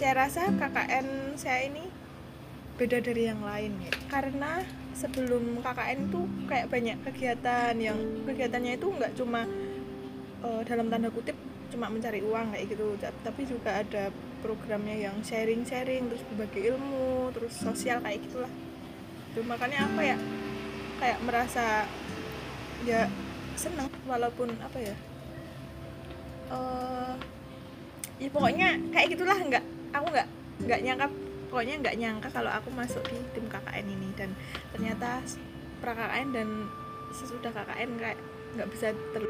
saya rasa KKN saya ini beda dari yang lain ya. Karena sebelum KKN itu kayak banyak kegiatan yang kegiatannya itu nggak cuma uh, dalam tanda kutip cuma mencari uang kayak gitu tapi juga ada programnya yang sharing-sharing terus berbagi ilmu terus sosial kayak gitulah. Itu makanya apa ya kayak merasa ya seneng walaupun apa ya uh, ya pokoknya kayak gitulah nggak aku nggak nggak nyangka pokoknya nggak nyangka kalau aku masuk di tim KKN ini. Dan ternyata pra KKN dan sesudah KKN kayak nggak bisa ter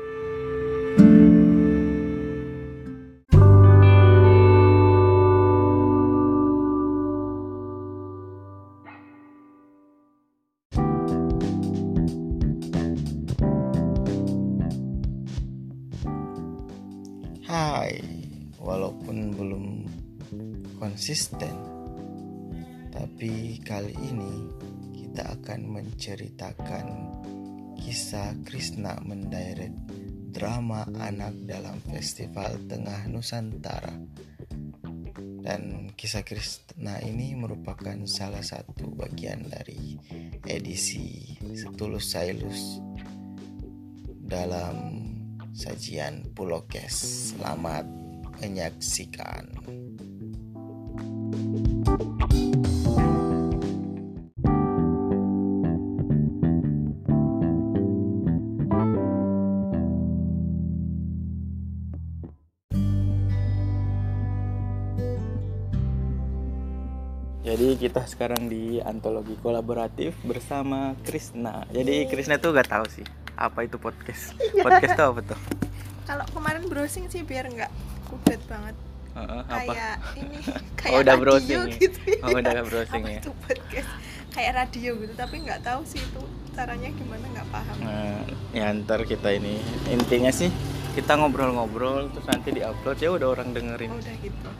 konsisten, tapi kali ini kita akan menceritakan kisah Krishna mendirect drama anak dalam Festival Tengah Nusantara. Dan kisah Krishna ini merupakan salah satu bagian dari edisi Setulus Sailus dalam sajian Pulau Kes. Selamat menyaksikan. Jadi kita sekarang di antologi kolaboratif bersama Krisna. Jadi Krisna tuh gak tahu sih apa itu podcast. Podcast itu apa tuh? Kalau kemarin browsing sih biar nggak kudet banget uh, apa? kayak ini kayak oh, udah radio browsing gitu ya? oh udah browsing apa ya? itu podcast? Kayak radio gitu tapi nggak tahu sih itu caranya gimana nggak paham. Nah, ya ntar kita ini intinya sih kita ngobrol-ngobrol terus nanti diupload ya udah orang dengerin. Oh, udah gitu.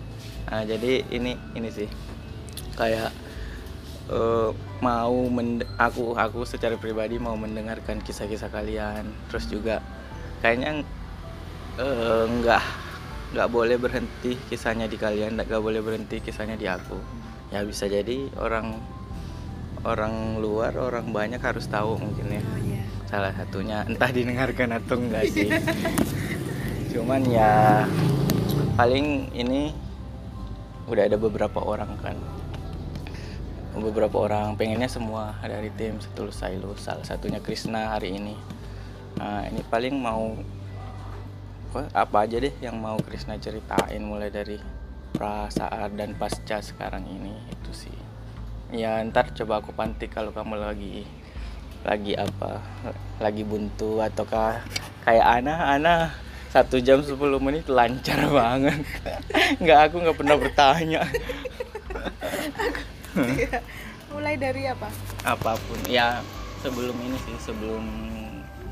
Nah jadi ini ini sih. Kayak uh, mau aku aku secara pribadi mau mendengarkan kisah-kisah kalian terus juga kayaknya uh, nggak boleh berhenti kisahnya di kalian nggak boleh berhenti kisahnya di aku. Ya bisa jadi orang orang luar orang banyak harus tahu mungkin ya. Oh, yeah. salah satunya entah didengarkan atau enggak sih. Cuman ya paling ini udah ada beberapa orang kan. Beberapa orang pengennya semua dari tim setulus Sailus. Salah satunya Krisna hari ini. Nah ini paling mau apa aja deh yang mau Krisna ceritain mulai dari pra saat dan pasca sekarang ini itu sih. Ya ntar coba aku pantik kalau kamu lagi lagi apa lagi buntu ataukah kayak Ana. Ana satu jam 10 menit lancar banget. Nggak aku nggak pernah bertanya. Mulai dari apa? Apa pun ya sebelum ini sih sebelum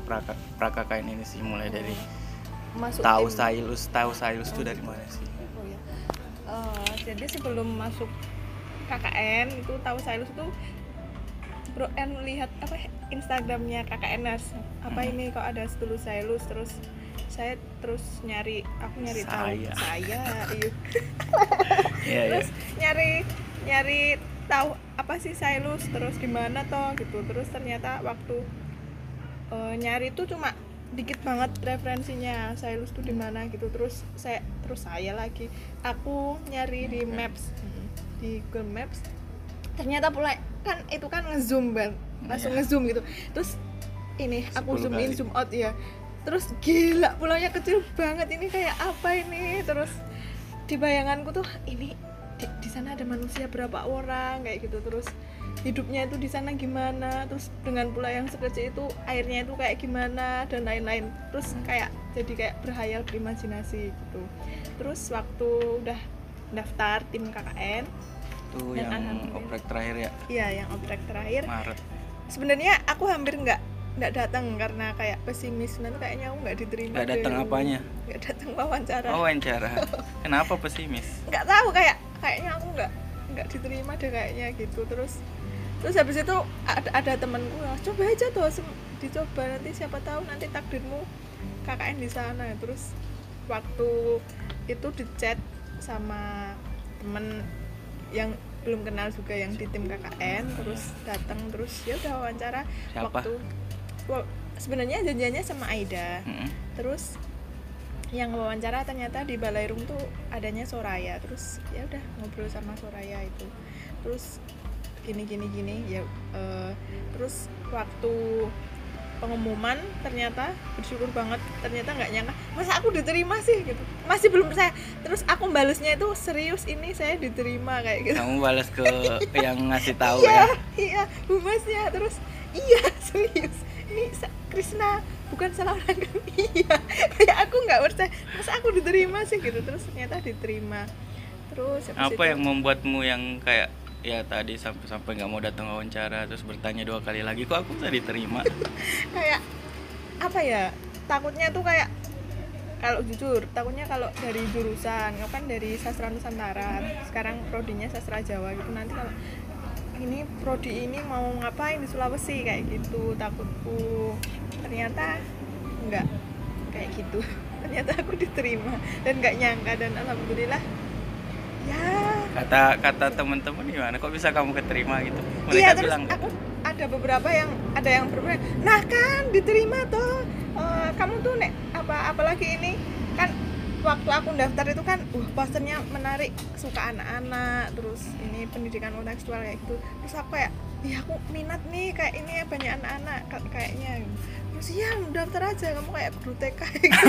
praka prakakain ini sih mulai dari masuk tahu tim. Sailus tahu Sailus itu dari mana sih oh, ya. Uh, jadi sebelum masuk KKN itu tahu Sailus itu Bro N lihat apa Instagramnya KKNers apa Hmm. ini kok ada setulus Sailus terus saya terus nyari aku nyari tahu Saya. saya iya. Iya, iya. terus nyari nyari tahu apa sih Sailus terus gimana toh gitu terus ternyata waktu eh, nyari tuh cuma dikit banget referensinya Sailus tuh di mana? gitu. Terus saya terus saya lagi. Aku nyari di maps. Di Google Maps ternyata pula kan itu kan ngezoom ban langsung Iya. ngezoom gitu. Terus ini aku 10 zoom in zoom out ya terus gila pulaunya kecil banget ini. Kayak apa ini? Terus di bayanganku tuh ini di, di sana ada manusia berapa orang? Kayak gitu. Terus hidupnya itu di sana gimana terus dengan pula yang sekecil itu airnya itu kayak gimana dan lain-lain. Terus kayak jadi kayak berhayal berimajinasi gitu. Terus waktu udah daftar tim KKN itu yang oprek terakhir ya? Iya yang oprek terakhir. Maret. Sebenarnya aku hampir nggak nggak datang karena kayak pesimis. Nanti kayaknya aku nggak diterima nggak datang apanya? Nggak datang wawancara. Oh wawancara. Kenapa pesimis? Nggak tahu kayak kayaknya aku nggak nggak diterima deh kayaknya gitu. Terus terus habis itu ada, ada temanku "Ah, coba aja tuh dicoba nanti siapa tahu nanti takdirmu KKN di sana terus waktu itu di chat sama temen yang belum kenal juga yang di tim KKN terus datang terus ya udah wawancara Siapa? waktu wa- sebenarnya janjiannya sama Aida Mm-mm. terus yang wawancara ternyata di Balairum tuh adanya Soraya terus ya udah ngobrol sama Soraya itu terus gini gini gini ya eh, terus waktu pengumuman ternyata bersyukur banget ternyata nggak nyangka masa aku diterima sih? Gitu. Masih belum saya terus aku balesnya itu serius ini saya diterima kayak gitu. Kamu balas ke yang ngasih tahu iya ya? iya humasnya terus iya serius ini Krisna bukan salah orang kan? Iya kayak aku nggak percaya masa aku diterima sih? Gitu terus ternyata diterima. Terus apa itu- yang membuatmu yang kayak ya tadi sampai sampai nggak mau datang wawancara terus bertanya dua kali lagi kok aku bisa diterima? Kayak apa ya takutnya tuh kayak kalau jujur takutnya kalau dari jurusan kan dari sastra nusantara sekarang prodinya sastra jawa gitu nanti kalau ini prodi ini mau ngapain di Sulawesi? Kayak gitu takutku. Ternyata enggak kayak gitu. Ternyata aku diterima dan nggak nyangka dan alhamdulillah ya kata kata teman-teman gimana? Kok bisa kamu keterima gitu? Mereka iya terus bilang aku ada beberapa yang ada yang berbilang nah kan diterima tuh Eh, kamu tuh nek apa apalagi ini kan waktu aku daftar itu kan uh posternya menarik suka anak-anak terus ini pendidikan kontekstual kayak gitu. Terus aku kayak iya aku minat nih kayak ini ya banyak anak-anak ka- kayaknya. Terus iya daftar aja. Kamu kayak guru TK gitu.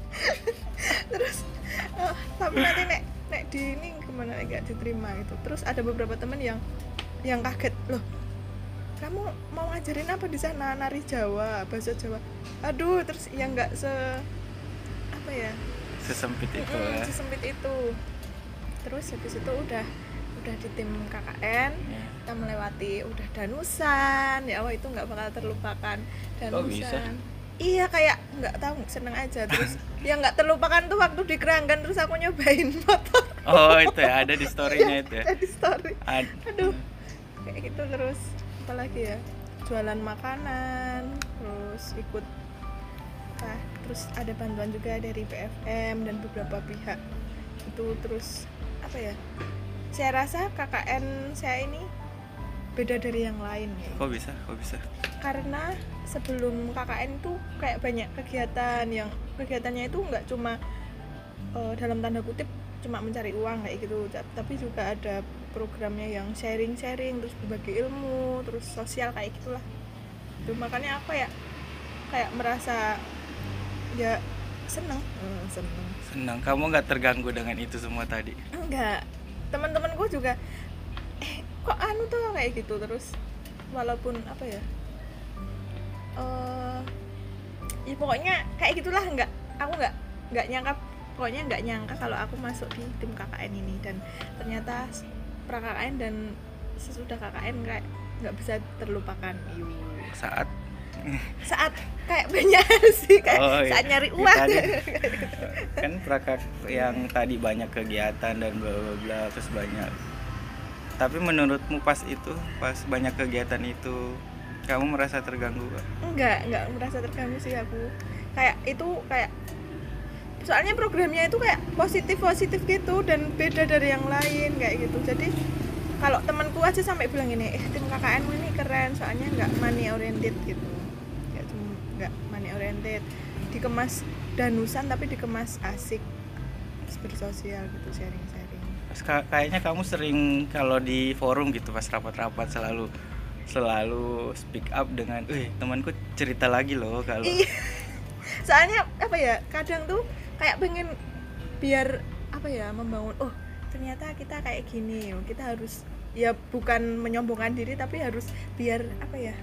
terus eh, tapi nanti nek nek di ini nek nggak diterima gitu. Terus ada beberapa temen yang yang kaget loh kamu mau ngajarin apa di sana? Nari Jawa bahasa Jawa. Aduh terus yang nggak se apa ya? Sesempit itu Mm-mm, ya. sesempit itu. Terus habis itu udah udah di tim KKN Ya. kita melewati udah danusan. Ya Allah itu nggak bakal terlupakan. Danusan? Iya kayak nggak tahu seneng aja. Terus yang nggak terlupakan tuh waktu di Keranggan terus aku nyobain motor. Oh itu ya ada di storynya itu ya? jadi story. Ad- aduh kayak gitu terus. Apalagi ya jualan makanan terus ikut ah, terus ada bantuan juga dari BFM dan beberapa pihak. Itu terus apa ya saya rasa KKN saya ini beda dari yang lain ya. Kok bisa? Kok bisa? Karena sebelum KKN itu kayak banyak kegiatan yang kegiatannya itu nggak cuma eh, dalam tanda kutip cuma mencari uang kayak gitu ta- tapi juga ada programnya yang sharing-sharing terus berbagi ilmu terus sosial kayak gitulah. Itu makanya apa ya kayak merasa ya seneng. Hmm, seneng. Senang kamu nggak terganggu dengan itu semua tadi? Enggak teman-temanku juga eh kok anu tuh kayak gitu terus. Walaupun apa ya eh ya pokoknya kayak gitulah enggak aku enggak enggak nyangka pokoknya enggak nyangka kalau aku masuk di tim KKN ini. Dan ternyata pra KKN dan sesudah KKN kayak nggak bisa terlupakan. Saat? Saat kayak banyak sih kayak Oh, iya. saat nyari Ya, uang. tadi. kan prakak yang tadi banyak kegiatan dan bla bla bla terus banyak. Tapi menurutmu pas itu pas banyak kegiatan itu kamu merasa terganggu gak? enggak enggak merasa terganggu sih aku. Kayak itu kayak soalnya programnya itu kayak positif positif gitu dan beda dari yang lain kayak gitu. Jadi kalau temanku aja sampai bilang ini eh tim KKN ini keren soalnya nggak money oriented gitu. Nggak cuma nggak money oriented. Dikemas danusan tapi dikemas asik bersosial gitu sharing sharing kayaknya kamu sering kalau di forum gitu pas rapat-rapat selalu selalu speak up dengan, "Eh, temanku cerita lagi loh kalau Iya. soalnya apa ya kadang tuh kayak pengen biar apa ya membangun oh ternyata kita kayak gini kita harus ya bukan menyombongkan diri tapi harus biar apa ya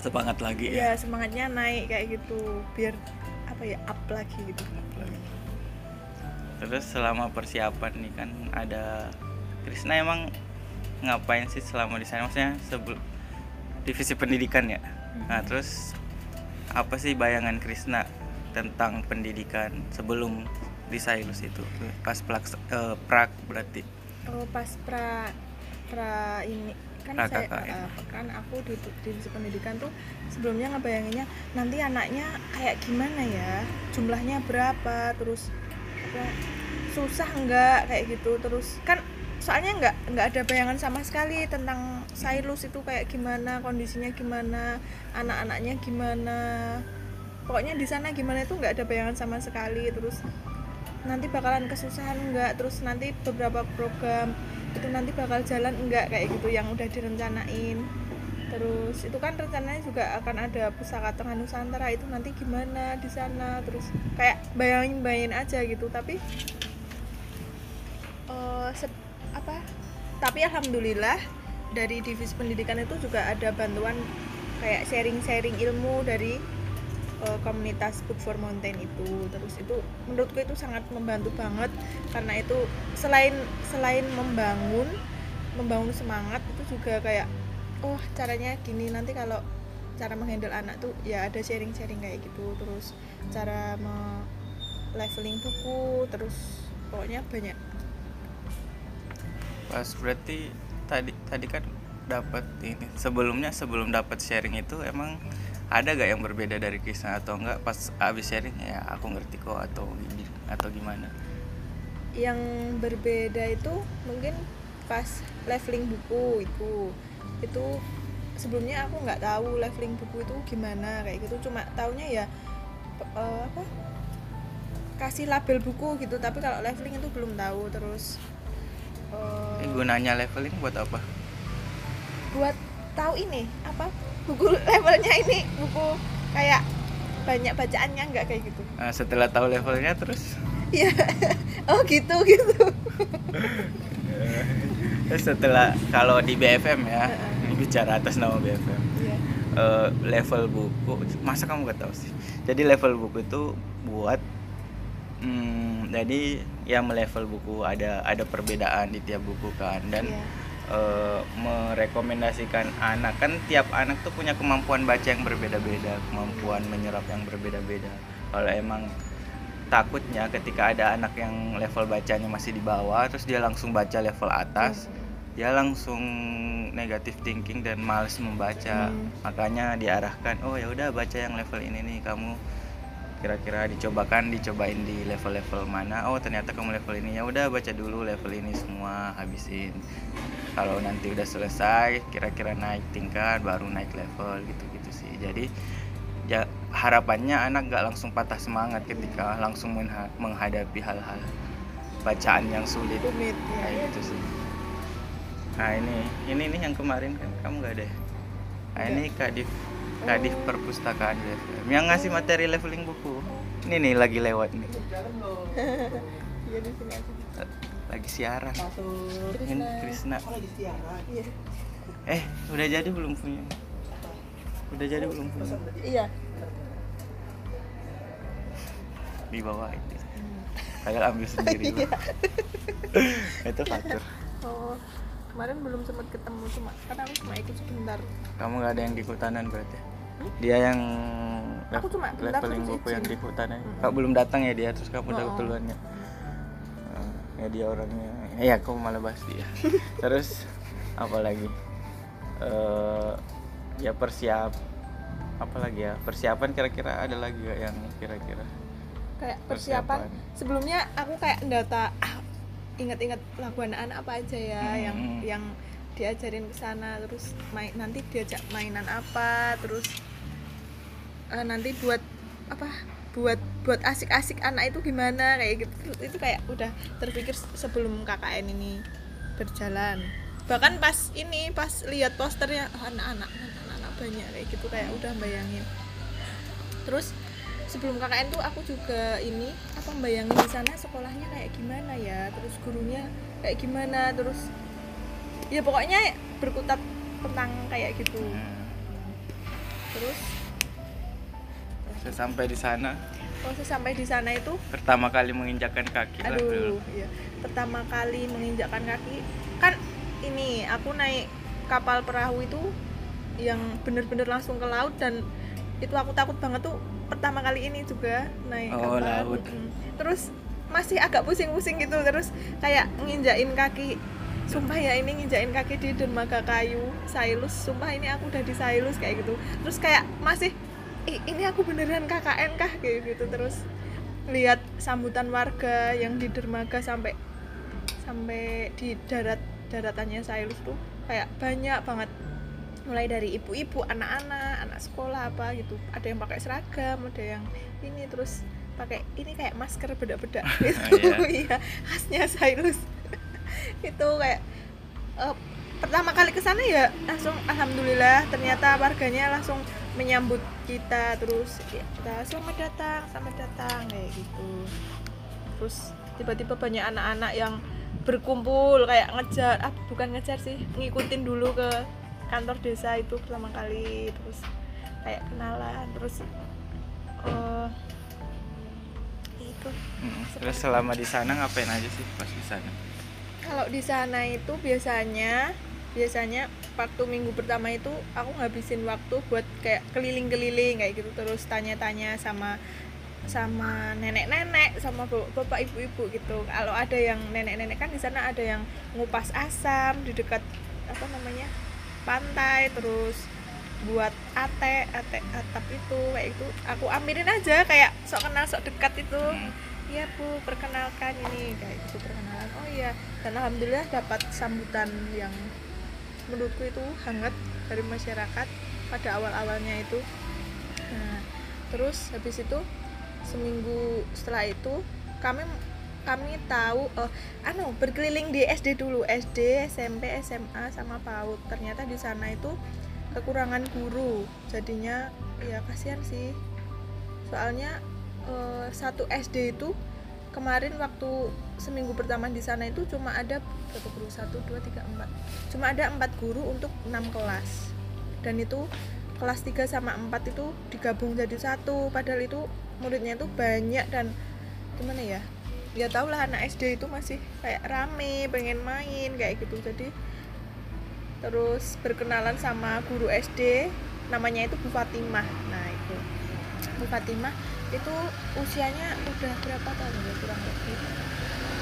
semangat lagi ya ya. semangatnya naik kayak gitu biar apa ya up lagi gitu Terus selama persiapan nih kan ada Krisna emang ngapain sih selama di sana maksudnya sebelum divisi pendidikan ya. Nah, terus apa sih bayangan Krisna tentang pendidikan sebelum di Sailus itu pas pelaks eh, prak berarti? Oh pas pra pra ini. Kan Pra saya uh, kan aku di di divisi pendidikan tuh sebelumnya ngebayanginnya nanti anaknya kayak gimana ya? Jumlahnya berapa? Terus apa susah enggak kayak gitu. Terus kan soalnya nggak nggak ada bayangan sama sekali tentang Sailus itu kayak gimana kondisinya gimana anak-anaknya gimana. Pokoknya di sana gimana itu nggak ada bayangan sama sekali. Terus nanti bakalan kesusahan enggak terus nanti beberapa program itu nanti bakal jalan enggak kayak gitu yang udah direncanain. Terus itu kan rencananya juga akan ada pusaka tengah nusantara. Itu nanti gimana di sana? Terus kayak bayangin bayangin aja gitu. Tapi se- apa? Tapi alhamdulillah dari divisi pendidikan itu juga ada bantuan kayak sharing-sharing ilmu dari eh, komunitas Book for Mountain itu. Terus itu menurutku itu sangat membantu banget karena itu selain selain membangun membangun semangat itu juga kayak oh caranya gini nanti kalau cara menghandle anak tuh ya ada sharing-sharing kayak gitu. Terus cara me leveling buku terus pokoknya banyak pas berarti tadi tadi kan dapat ini sebelumnya sebelum dapat sharing itu emang ada gak yang berbeda dari Krisna atau enggak pas abis sharing? Ya aku ngerti kok atau atau gimana? Yang berbeda itu mungkin pas leveling buku itu. Itu sebelumnya aku nggak tahu leveling buku itu gimana kayak gitu. Cuma taunya ya eh, apa? Kasih label buku gitu tapi kalau leveling itu belum tahu. Terus eh, ini gunanya leveling buat apa? Buat tahu ini apa? Buku levelnya ini buku kayak banyak bacaannya nggak kayak gitu? Nah, setelah tahu levelnya terus? Iya. oh gitu gitu. terus setelah kalau di BFM ya ini bicara atas nama BFM Iya. eh, level buku masa kamu gak tahu sih? Jadi level buku itu buat hmm, jadi yang melevel buku ada ada perbedaan di tiap buku kan. Dan Iya. eh, merekomendasikan anak kan tiap anak tuh punya kemampuan baca yang berbeda-beda kemampuan menyerap yang berbeda-beda. Kalau emang takutnya ketika ada anak yang level bacanya masih di bawah terus dia langsung baca level atas dia langsung negatif thinking dan males membaca. Hmm. makanya diarahkan oh ya udah baca yang level ini nih kamu kira-kira dicobakan dicobain di level-level mana? Oh ternyata kamu level ini. Ya udah baca dulu level ini semua habisin. Kalau nanti udah selesai kira-kira naik tingkat baru naik level gitu-gitu sih. Jadi ya harapannya anak nggak langsung patah semangat ketika langsung menghadapi hal-hal bacaan yang sulit. Kayak gitu sih. Nah ini ini nih yang kemarin kan. Kamu nggak ada nah ini kadif kadif perpustakaan BFM yang ngasih materi leveling buku. Ini nih lagi lewat nih. Iya lagi siaran. Ini Krisna. Oh. Iya. eh udah jadi belum punya? Udah jadi belum punya? Iya. di bawah ini. Padahal ambil sendiri. Iya. itu faktor Oh, kemarin belum sempat ketemu cuma karena aku cuma ikut sebentar. kamu nggak ada yang di hutanan berarti? Hmm? dia yang Aku cuma leveling buku yang di hutanan. Mm-mm. kau belum datang ya dia? Terus kamu udah Oh. duluan ya Eh, ya dia orangnya. Ya aku malah bahas dia. Terus apa lagi? Eh ya persiap apa lagi ya? Persiapan kira-kira ada lagi gak yang kira-kira? Kayak persiapan. Sebelumnya aku kayak data ah, ingat-ingat lagu anak-anak apa aja ya Hmm. yang yang diajarin ke sana terus main nanti diajak mainan apa terus eh, nanti buat apa buat buat asik-asik anak itu gimana kayak gitu. Itu kayak udah terpikir sebelum KKN ini berjalan. Bahkan pas ini pas lihat posternya oh, anak-anak anak-anak banyak kayak gitu kayak udah bayangin. Terus sebelum KKN tuh aku juga ini apa bayangin di sana sekolahnya kayak gimana ya terus gurunya kayak gimana terus ya pokoknya berkutat tentang kayak gitu. Hmm. terus? Sampai di sana. Proses sampai di sana itu? Pertama kali menginjakkan kaki lah dulu. aduh iya. Pertama kali menginjakkan kaki. Kan ini aku naik kapal perahu itu yang bener-bener langsung ke laut dan itu aku takut banget tuh pertama kali ini juga naik Oh, kapal. laut. Mm. terus masih agak pusing-pusing gitu terus kayak nginjain kaki. Sumpah ya ini nginjain kaki di dermaga kayu Sailus. Sumpah ini aku udah di Sailus kayak gitu. Terus kayak masih "Ih, ini aku beneran KKN kah? Kayak gitu terus lihat sambutan warga yang di dermaga sampai sampai di darat daratannya Sailus tuh kayak banyak banget mulai dari ibu-ibu anak-anak anak sekolah apa gitu. Ada yang pakai seragam ada yang ini terus pakai ini kayak masker bedak-bedak gitu. Iya khasnya Sailus itu kayak eh, pertama kali ke sana ya langsung alhamdulillah ternyata warganya langsung menyambut kita terus ya, kita selamat datang selamat datang kayak gitu. Terus tiba-tiba banyak anak-anak yang berkumpul kayak ngejar ah bukan ngejar sih ngikutin dulu ke kantor desa itu pertama kali terus kayak kenalan terus uh, itu. Mm, terus selama di sana ngapain aja sih pas di sana? Kalau di sana itu biasanya biasanya waktu minggu pertama itu aku ngabisin waktu buat kayak keliling-keliling kayak gitu. Terus tanya-tanya sama sama nenek-nenek sama bapak ibu-ibu gitu. Kalau ada yang nenek-nenek kan di sana ada yang ngupas asam di dekat apa namanya pantai terus buat ate ate atap itu kayak itu aku ambilin aja kayak sok kenal sok dekat itu. Hmm. iya bu perkenalkan ini kayak gitu perkenalan. Oh iya. Dan alhamdulillah dapat sambutan yang menurutku itu hangat dari masyarakat pada awal awalnya itu. Nah terus habis itu seminggu setelah itu kami kami tahu oh anu berkeliling di SD dulu SD SMP SMA sama PAUD. Ternyata di sana itu kekurangan guru. Jadinya ya kasihan sih. Soalnya eh, satu SD itu kemarin waktu seminggu pertama di sana itu cuma ada berapa guru? Satu dua tiga empat. Cuma ada empat guru untuk enam kelas. Dan itu kelas 3 sama 4 itu digabung jadi satu. Padahal itu muridnya itu banyak dan gimana ya ya tau lah anak SD itu masih kayak rame pengen main kayak gitu. Jadi terus berkenalan sama guru SD namanya itu Bu Fatimah. Nah itu. Bu Fatimah itu usianya udah berapa tahun ya kurang lebih?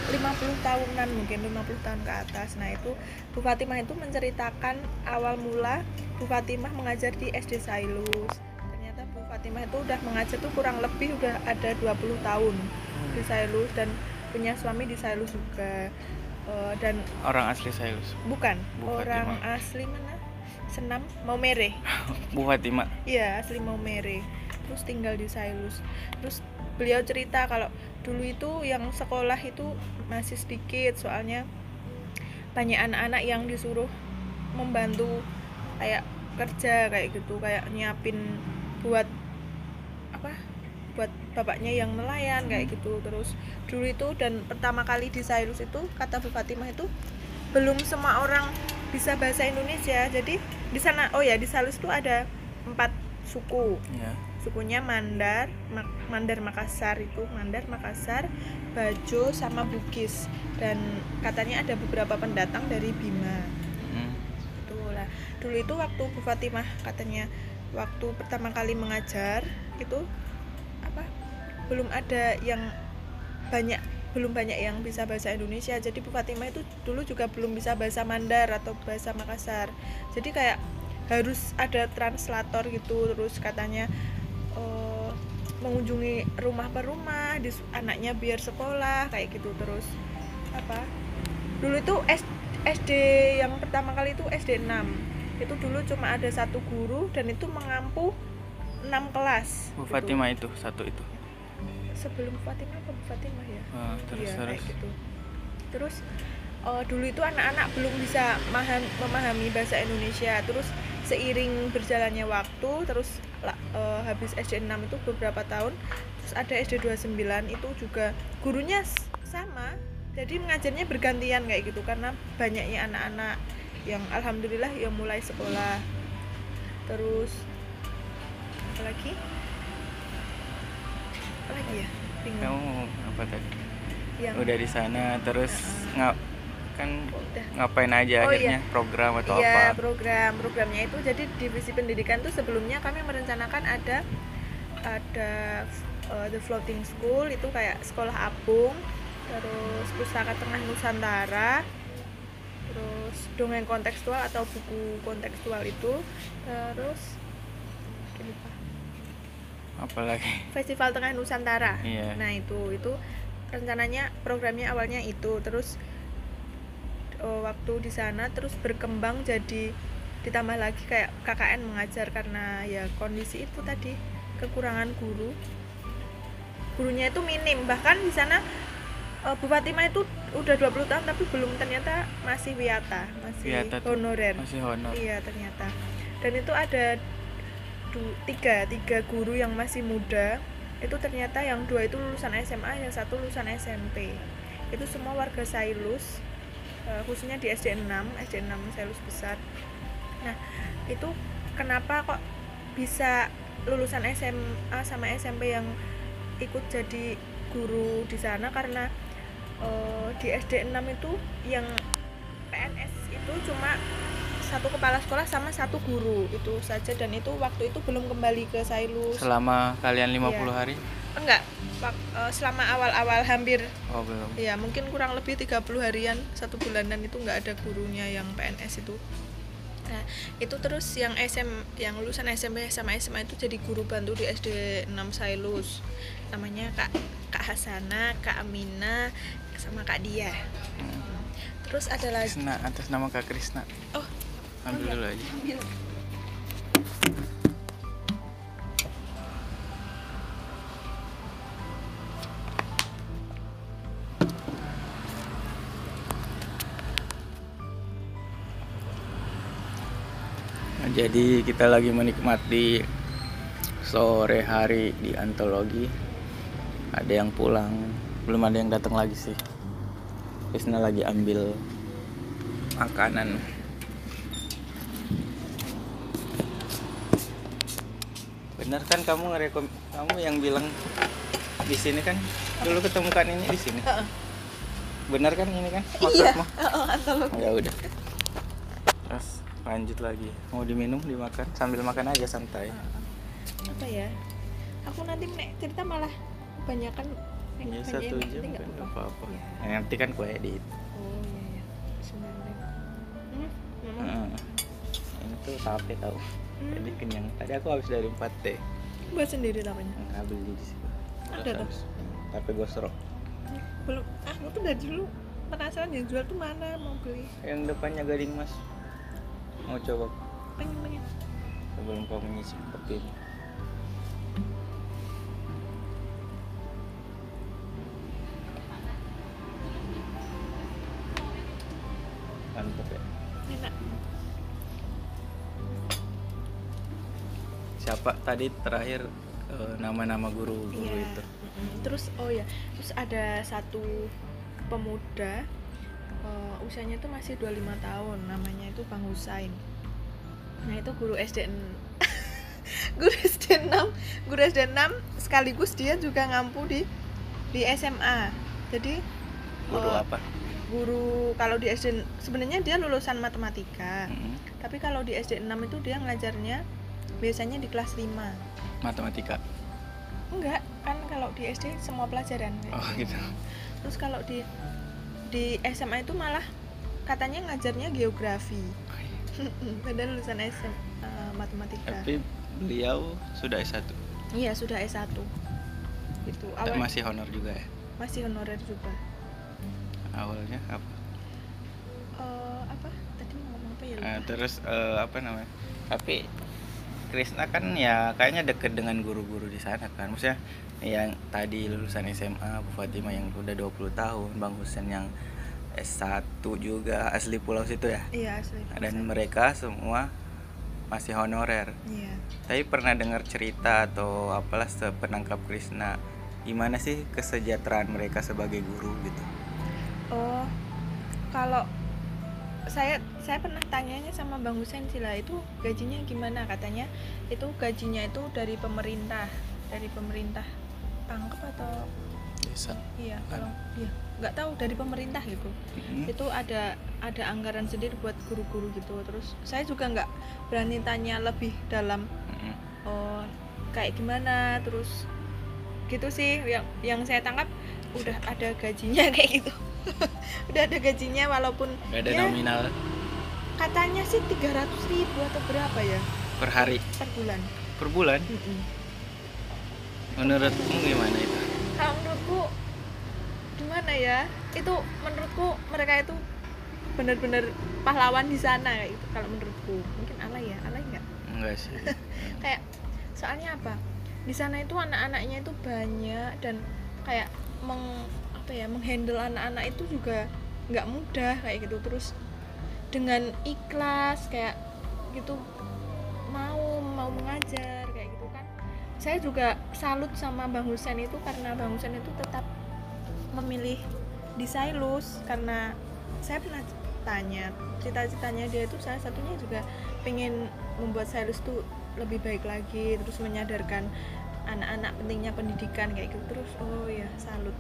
50 tahunan mungkin 50 tahun ke atas. Nah itu Bu Fatimah itu menceritakan awal mula Bu Fatimah mengajar di SD Sailus. Ternyata Bu Fatimah itu udah mengajar tuh kurang lebih udah ada 20 tahun di Sailus dan punya suami di Sailus juga. Eh, dan orang asli Sailus. Bukan Bu orang Fatimah. asli mana? Senam Maumere. Bu Fatima Iya asli Maumere. Terus tinggal di Sailus. Terus beliau cerita kalau dulu itu yang sekolah itu masih sedikit soalnya banyak anak-anak yang disuruh membantu kayak kerja kayak gitu kayak nyiapin buat buat bapaknya yang nelayan kayak gitu. Terus dulu itu dan pertama kali di Sailus itu kata Bu Fatimah itu belum semua orang bisa bahasa Indonesia. Jadi di sana oh ya di Sailus itu ada empat suku. Ya sukunya Mandar Ma- Mandar Makassar itu Mandar Makassar Bajo sama Bugis. Dan katanya ada beberapa pendatang dari Bima. Hmm. itu lah. Dulu itu waktu Bu Fatimah katanya waktu pertama kali mengajar itu belum ada yang banyak belum banyak yang bisa bahasa Indonesia. Jadi Bu Fatimah itu dulu juga belum bisa bahasa Mandar atau bahasa Makassar. Jadi kayak harus ada translator gitu terus katanya eh, mengunjungi rumah per rumah dis- anaknya biar sekolah kayak gitu. Terus apa? Dulu itu SD yang pertama kali itu SD 6 itu dulu cuma ada satu guru dan itu mengampu 6 kelas Bu gitu. Fatima itu satu itu sebelum Fatimah apa Fatimah ya? Ah, terus Iya, terus. kayak gitu. Terus eh, dulu itu anak-anak belum bisa maham- memahami bahasa Indonesia. Terus seiring berjalannya waktu terus eh, habis SD 6 itu beberapa tahun terus ada SD 29 itu juga gurunya sama. Jadi mengajarnya bergantian kayak gitu karena banyaknya anak-anak yang alhamdulillah yang mulai sekolah. Terus apa lagi lagi ya? Bingung. Kamu apa tadi? Yang udah di sana terus ngap kan udah. ngapain aja Oh, akhirnya? program atau Iya, apa? program. Programnya itu jadi divisi pendidikan tuh sebelumnya kami merencanakan ada ada uh, the floating school itu kayak sekolah apung, terus pustaka tengah Nusantara, terus dongeng kontekstual atau buku kontekstual itu, terus lupa. Apalagi Festival Tengah Nusantara. Iya. Nah, itu itu rencananya programnya awalnya itu terus eh, waktu di sana terus berkembang jadi ditambah lagi kayak KKN mengajar karena ya kondisi itu tadi kekurangan guru. Gurunya itu minim, bahkan di sana eh, Bu Fatima itu udah 20 tahun tapi belum ternyata masih wiata, masih Wiyata tuh honorer. masih honor Iya ternyata. Dan itu ada du- tiga tiga guru yang masih muda. Itu ternyata yang dua itu lulusan SMA, yang satu lulusan SMP. Itu semua warga Sailus, eh, khususnya di SD 6, SD 6 Sailus besar. Nah itu kenapa kok bisa lulusan SMA sama SMP yang ikut jadi guru di sana karena eh, di SD 6 itu yang PNS itu cuma satu kepala sekolah sama satu guru itu saja. Dan itu waktu itu belum kembali ke Sailus. Selama kalian 50 Iya. hari? Enggak eh, selama awal-awal hampir. Oh belum. Ya mungkin kurang lebih 30 harian satu bulanan itu nggak ada gurunya yang PNS itu. Nah itu terus yang SM yang lulusan SMP sama SMA itu jadi guru bantu di SD 6 Sailus. Namanya Kak Kak Hasana Kak Amina sama Kak Dia. Hmm. terus ada lagi. Krisna atas nama Kak Krisna oh ambil dulu aja Nah, jadi kita lagi menikmati sore hari di antologi. Ada yang pulang, belum ada yang datang lagi sih. Krisna lagi ambil makanan. Bener kan kamu ngerekom kamu yang bilang di sini kan? Dulu ketemukan ini di sini. Bener kan ini kan? Iya. Maksudmu? antologi ya udah. Terus lanjut lagi. Mau diminum dimakan? Sambil makan aja santai. Apa ya? Aku nanti nek cerita malah kebanyakan ya banyak satu jam kan apa-apa. Ya. Nanti kan kue edit oh iya iya. Sebentar deh hmm, Heeh. ini tuh tape tahu Hmm. jadi kenyang. Tadi aku habis dari 4 t. Buat sendiri tapanya nggak beli di situ. Ada tuh. habis. Tape gosro belum. Ah aku tuh dari dulu penasaran yang jual tuh mana mau beli. Yang depannya gading mas. Mau coba? Pengen pengen. Sebelum kamu nyicip kopi ini tadi terakhir eh, nama-nama guru-guru Iya. itu. Terus oh ya terus ada satu pemuda eh, usianya tuh masih 25 tahun namanya itu Bang Husain. Nah itu guru SD guru SD 6 guru SD 6 sekaligus dia juga ngampu di di SMA jadi guru eh, apa? guru kalau di SD sebenarnya dia lulusan matematika. Mm, tapi kalau di SD 6 itu dia ngajarnya biasanya di kelas 5 matematika? Enggak kan kalau di SD semua pelajaran. Oh gitu. Terus kalau di di SMA itu malah katanya ngajarnya geografi. Padahal lulusan SM eh, matematika. Tapi beliau sudah S1 iya sudah S1 itu awal masih honor juga ya? Masih honorer juga. Awalnya apa? Eh, apa? Tadi ngomong apa ya? Lupa. terus eh, apa namanya? Tapi Krisna kan ya kayaknya deket dengan guru-guru di sana kan. Maksudnya yang tadi lulusan SMA Bu Fatima yang udah 20 tahun Bang Husen yang S1 juga asli pulau situ ya? Iya asli dan mereka semua masih honorer. Iya. Tapi pernah dengar cerita atau apalah sepenangkap Krisna gimana sih kesejahteraan mereka sebagai guru gitu? Oh kalau saya saya pernah tanyanya sama Bang Husen sih lah itu gajinya gimana katanya itu gajinya itu dari pemerintah dari pemerintah pangkep atau desa iya Kan? kalau iya nggak tahu dari pemerintah gitu Mm-mm. itu ada ada anggaran sendiri buat guru-guru gitu terus saya juga nggak berani tanya lebih dalam Mm-mm. oh kayak gimana terus gitu sih yang yang saya tangkap udah ada gajinya kayak gitu udah ada gajinya walaupun Nggak ada ya, nominal. katanya sih 300 ribu atau berapa ya? Per hari? Per bulan. Per bulan? Mm-mm. menurutmu gimana itu? Kalau menurutku gimana ya? Itu menurutku mereka itu benar-benar pahlawan di sana gitu kalau menurutku. Mungkin alay ya? Alay nggak? Enggak sih. Kayak soalnya apa? Di sana itu anak-anaknya itu banyak dan kayak meng apa ya menghandle anak-anak itu juga nggak mudah kayak gitu. Terus dengan ikhlas kayak gitu mau mau mengajar kayak gitu kan. Saya juga salut sama Bang Husen itu karena Bang Husen itu tetap memilih di Sailus karena saya pernah tanya cita-citanya dia itu salah satunya juga pengen membuat Sailus tuh lebih baik lagi terus menyadarkan anak-anak pentingnya pendidikan kayak gitu. Terus oh ya salut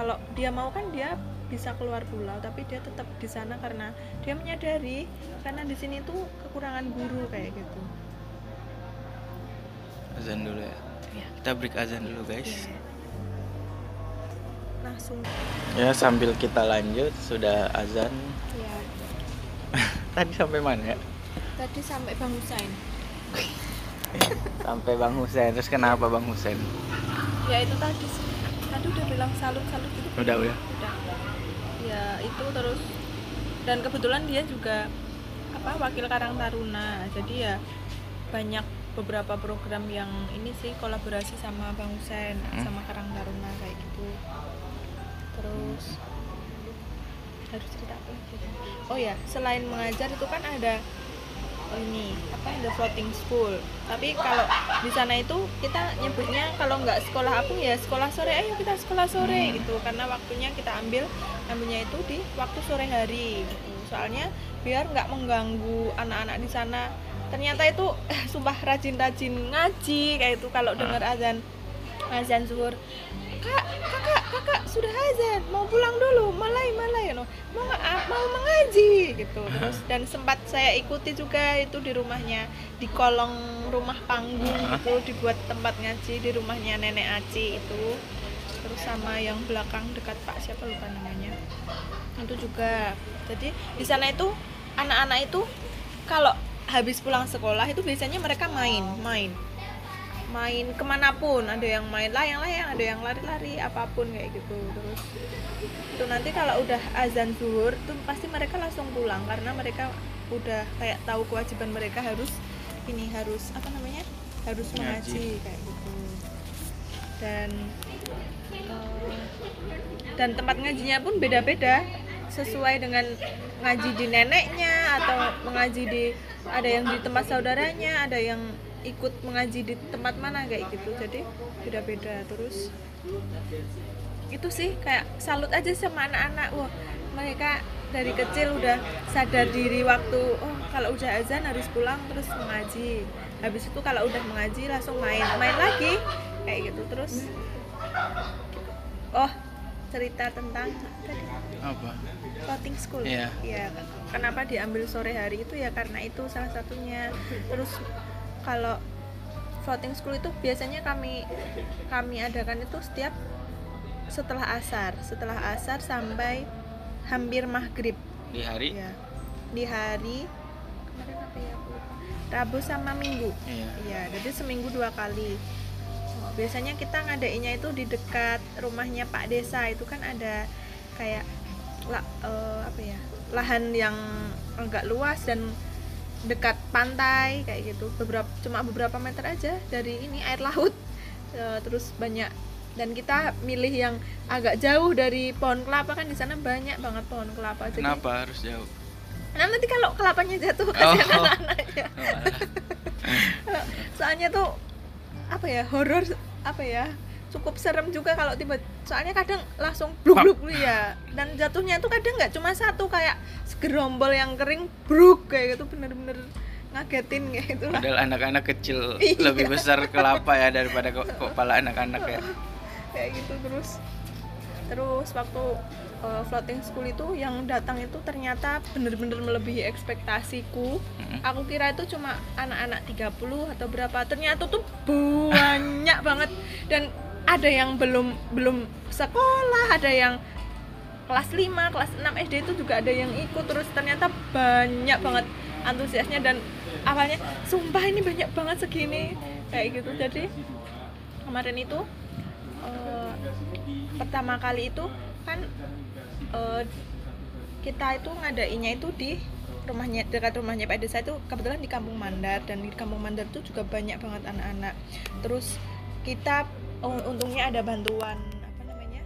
kalau dia mau kan dia bisa keluar pulau tapi dia tetap di sana karena dia menyadari karena di sini tuh kekurangan guru kayak gitu. Azan dulu ya. Ya kita break azan dulu guys. Langsung. Ya sambil kita lanjut sudah azan. Ya tadi sampai mana ya? Tadi sampai Bang Husain sampai bang Husen terus kenapa bang Husen ya itu tadi sih tadi udah bilang salut salut gitu. Udah udah udah. Ya itu terus dan kebetulan dia juga apa wakil Karang Taruna. Jadi ya banyak beberapa program yang ini sih kolaborasi sama Bang Husen Hmm. sama Karang Taruna kayak gitu. Terus harus cerita apa lagi oh ya selain mengajar itu kan ada ini apa the floating school. Tapi kalau di sana itu kita nyebutnya kalau nggak sekolah apung ya sekolah sore ayo kita sekolah sore Hmm. gitu. Karena waktunya kita ambil ambilnya itu di waktu sore hari gitu. Soalnya biar nggak mengganggu anak-anak di sana. Ternyata itu eh, sumpah rajin-rajin ngaji kayak itu. Kalau dengar azan azan zuhur kak kakak kakak sudah azan. Mau pulang dulu. Malai malai no mau nggak mau mengaji gitu. Terus dan sempat saya ikuti juga itu di rumahnya di kolong rumah panggung itu dibuat tempat ngaji di rumahnya nenek Aci itu. Terus sama yang belakang dekat Pak siapa lupa namanya. Itu juga. Jadi di sana itu anak-anak itu kalau habis pulang sekolah itu biasanya mereka main main main ke mana pun ada yang main layang-layang ada yang lari-lari apa pun kayak gitu terus. Itu nanti kalau udah azan zuhur tuh pasti mereka langsung pulang karena mereka udah kayak tahu kewajiban mereka harus ini harus apa namanya? Harus Mengaji. kayak gitu. Dan eh, dan tempat ngajinya pun beda-beda sesuai dengan ngaji di neneknya atau mengaji di ada yang di tempat saudaranya ada yang ikut mengaji di tempat mana kayak gitu. Jadi beda-beda. Terus itu sih kayak salut aja sama anak-anak. Wah mereka dari kecil udah sadar diri waktu oh kalau udah azan harus pulang terus mengaji. Habis itu kalau udah mengaji langsung main. Main lagi kayak gitu. Terus oh cerita tentang tadi apa? floating school. Iya. Iya, kenapa diambil sore hari itu? Ya karena itu salah satunya. Terus kalau floating school itu biasanya kami kami adakan itu setiap setelah asar. Setelah asar sampai hampir maghrib. Di hari? Ya di hari kemarin apa ya? Aku. Rabu sama Minggu. Iya. Iya, jadi seminggu dua kali. Biasanya kita ngadainnya itu di dekat rumahnya Pak Desa. Itu kan ada kayak la, eh, apa ya? Lahan yang agak luas dan dekat pantai kayak gitu. Beberapa cuma beberapa meter aja dari ini air laut. Eh, terus banyak dan kita milih yang agak jauh dari pohon kelapa kan di sana banyak banget pohon kelapa. Jadi kenapa harus jauh nah, nanti kalau kelapanya jatuh Oh. kasihan anak-anaknya Oh, soalnya tuh apa ya horor apa ya cukup serem juga kalau tiba soalnya kadang langsung bluk bluk ya dan jatuhnya tuh kadang nggak cuma satu kayak segerombol yang kering bruk kayak gitu bener-bener ngagetin kayak gitu lah. Padahal anak-anak kecil Iya. lebih besar kelapa ya daripada ke- kepala anak-anak ya. Kayak gitu terus. Terus waktu uh, floating school itu yang datang itu ternyata bener-bener melebihi ekspektasiku. Mm. aku kira itu cuma anak-anak 30 atau berapa ternyata tuh banyak banget. Dan ada yang belum belum sekolah ada yang kelas 5, kelas 6 SD itu juga ada yang ikut. Terus ternyata banyak banget antusiasnya dan awalnya sumpah ini banyak banget segini kayak gitu. Jadi kemarin itu eh, pertama kali itu kan eh, kita itu ngadainnya itu di rumahnya dekat rumahnya Pak Desa itu kebetulan di Kampung Mandar. Dan di Kampung Mandar itu juga banyak banget anak-anak. Terus kita oh, untungnya ada bantuan apa namanya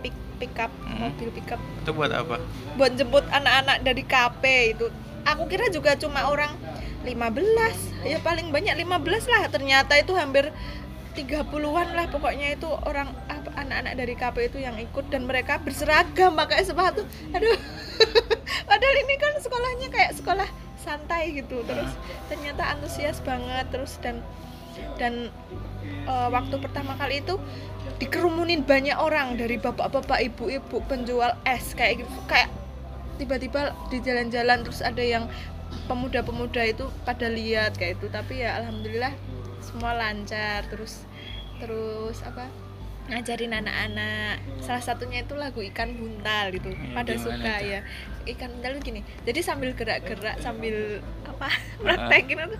pick pick up Hmm. mobil pick up. Itu buat apa? buat jemput anak-anak dari KP itu. Aku kira juga cuma orang 15 ya paling banyak 15 lah. Ternyata itu hampir 30-an lah pokoknya itu orang apa, anak-anak dari KP itu yang ikut. Dan mereka berseragam pakai sepatu. Aduh. Padahal ini kan sekolahnya kayak sekolah santai gitu. Terus ternyata antusias banget. Terus dan dan eh, waktu pertama kali itu dikerumunin banyak orang dari bapak-bapak ibu-ibu penjual es kayak gitu. Kayak tiba-tiba di jalan-jalan terus ada yang pemuda-pemuda itu pada lihat kayak itu tapi ya alhamdulillah semua lancar terus terus apa ngajarin anak-anak. Salah satunya itu lagu ikan buntal gitu. Iya, pada suka ya ikan itu gini. Jadi sambil gerak-gerak sambil apa praktekin itu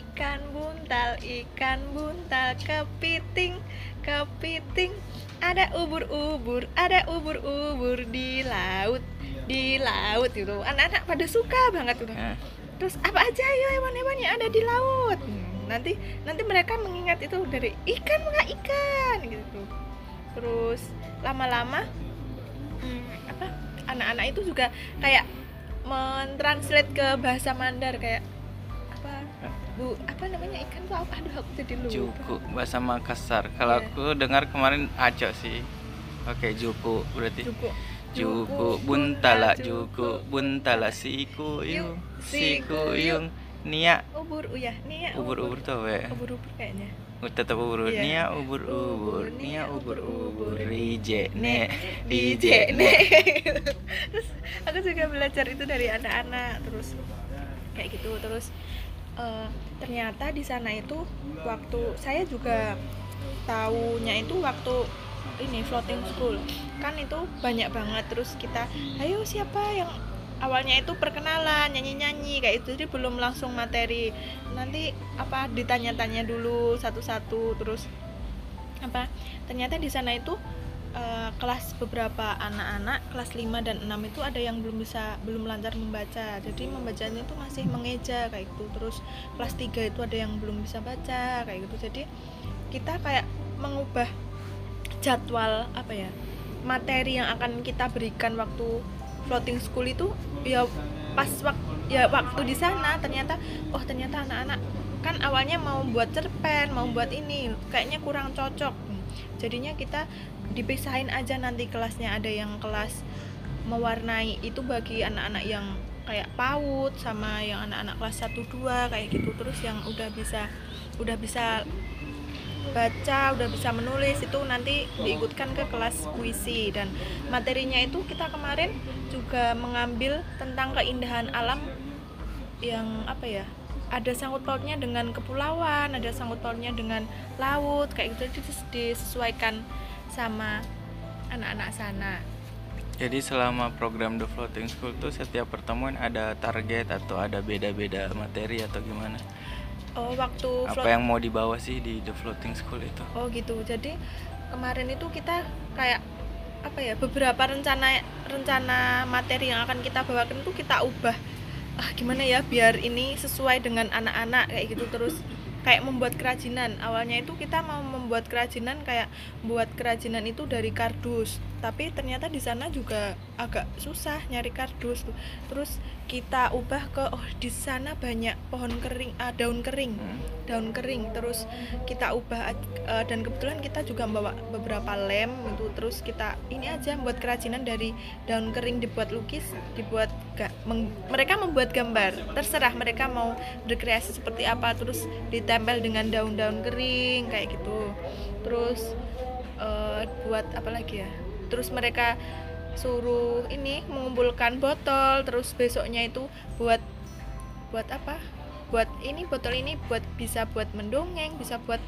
ikan buntal ikan buntal kepiting kepiting. Ada ubur-ubur ada ubur-ubur di laut di laut gitu. Anak-anak pada suka banget gitu Eh, terus apa aja ya hewan-hewan yang ada di laut? Hmm, nanti nanti mereka mengingat itu dari ikan maka ikan? Gitu. Terus lama-lama hmm, anak-anak itu juga kayak mentranslate ke bahasa Mandar kayak apa? Bu apa namanya? Ikan tuh apa? Aduh aku jadi lupa. Juku bahasa Makassar. Kalau Iya. aku dengar kemarin aco sih. Oke, juku berarti. Juku. Juku buntala juku buntala. Siku yung siku yung nia ubur uyah nih ya ubur ubur tuh we ubur ubur kayaknya tetap ubur Iya. nia ubur ubur nia ubur ubur rije ne DJ dije ne terus aku juga belajar itu dari anak-anak terus kayak gitu. Terus eh, ternyata di sana itu waktu saya juga tahunya itu waktu ini floating school. Kan itu banyak banget terus kita ayo siapa yang awalnya itu perkenalan nyanyi-nyanyi kayak itu jadi belum langsung materi. Nanti apa ditanya-tanya dulu satu-satu terus apa ternyata di sana itu eh, kelas beberapa anak-anak kelas 5 dan 6 itu ada yang belum bisa belum lancar membaca. Jadi membacanya itu masih mengeja kayak gitu. Terus kelas 3 itu ada yang belum bisa baca kayak gitu. Jadi kita kayak mengubah jadwal apa ya materi yang akan kita berikan waktu floating school itu ya pas waktu ya waktu di sana ternyata oh ternyata anak-anak kan awalnya mau buat cerpen mau buat ini kayaknya kurang cocok. Jadinya kita dipisahin aja nanti kelasnya ada yang kelas mewarnai itu bagi anak-anak yang kayak PAUD sama yang anak-anak kelas 1 2 kayak gitu terus yang udah bisa udah bisa baca, udah bisa menulis itu nanti diikutkan ke kelas puisi dan materinya itu kita kemarin juga mengambil tentang keindahan alam yang apa ya ada sangkut pautnya dengan kepulauan, ada sangkut pautnya dengan laut kayak gitu jadi disesuaikan sama anak-anak sana. Jadi selama program The Floating School tuh setiap pertemuan ada target atau ada beda-beda materi atau gimana? Oh, waktu Apa float- yang mau dibawa sih di The Floating School itu? Oh gitu. Jadi kemarin itu kita kayak apa ya beberapa rencana rencana materi yang akan kita bawakan itu kita ubah. Ah gimana ya biar ini sesuai dengan anak-anak kayak gitu. Terus kayak membuat kerajinan. Awalnya itu kita mau membuat kerajinan kayak buat kerajinan itu dari kardus. Tapi ternyata di sana juga agak susah nyari kardus tuh. Terus kita ubah ke oh di sana banyak pohon kering ah, daun kering. Hmm. daun kering terus kita ubah eh, dan kebetulan kita juga membawa beberapa lem itu terus kita ini aja membuat kerajinan dari daun kering dibuat lukis dibuat ga- meng- mereka membuat gambar. Terserah mereka mau berkreasi seperti apa terus ditempel dengan daun-daun kering kayak gitu. Terus eh, buat apa lagi ya? Terus mereka suruh ini mengumpulkan botol terus besoknya itu buat buat apa? Buat ini botol ini buat bisa buat mendongeng bisa buat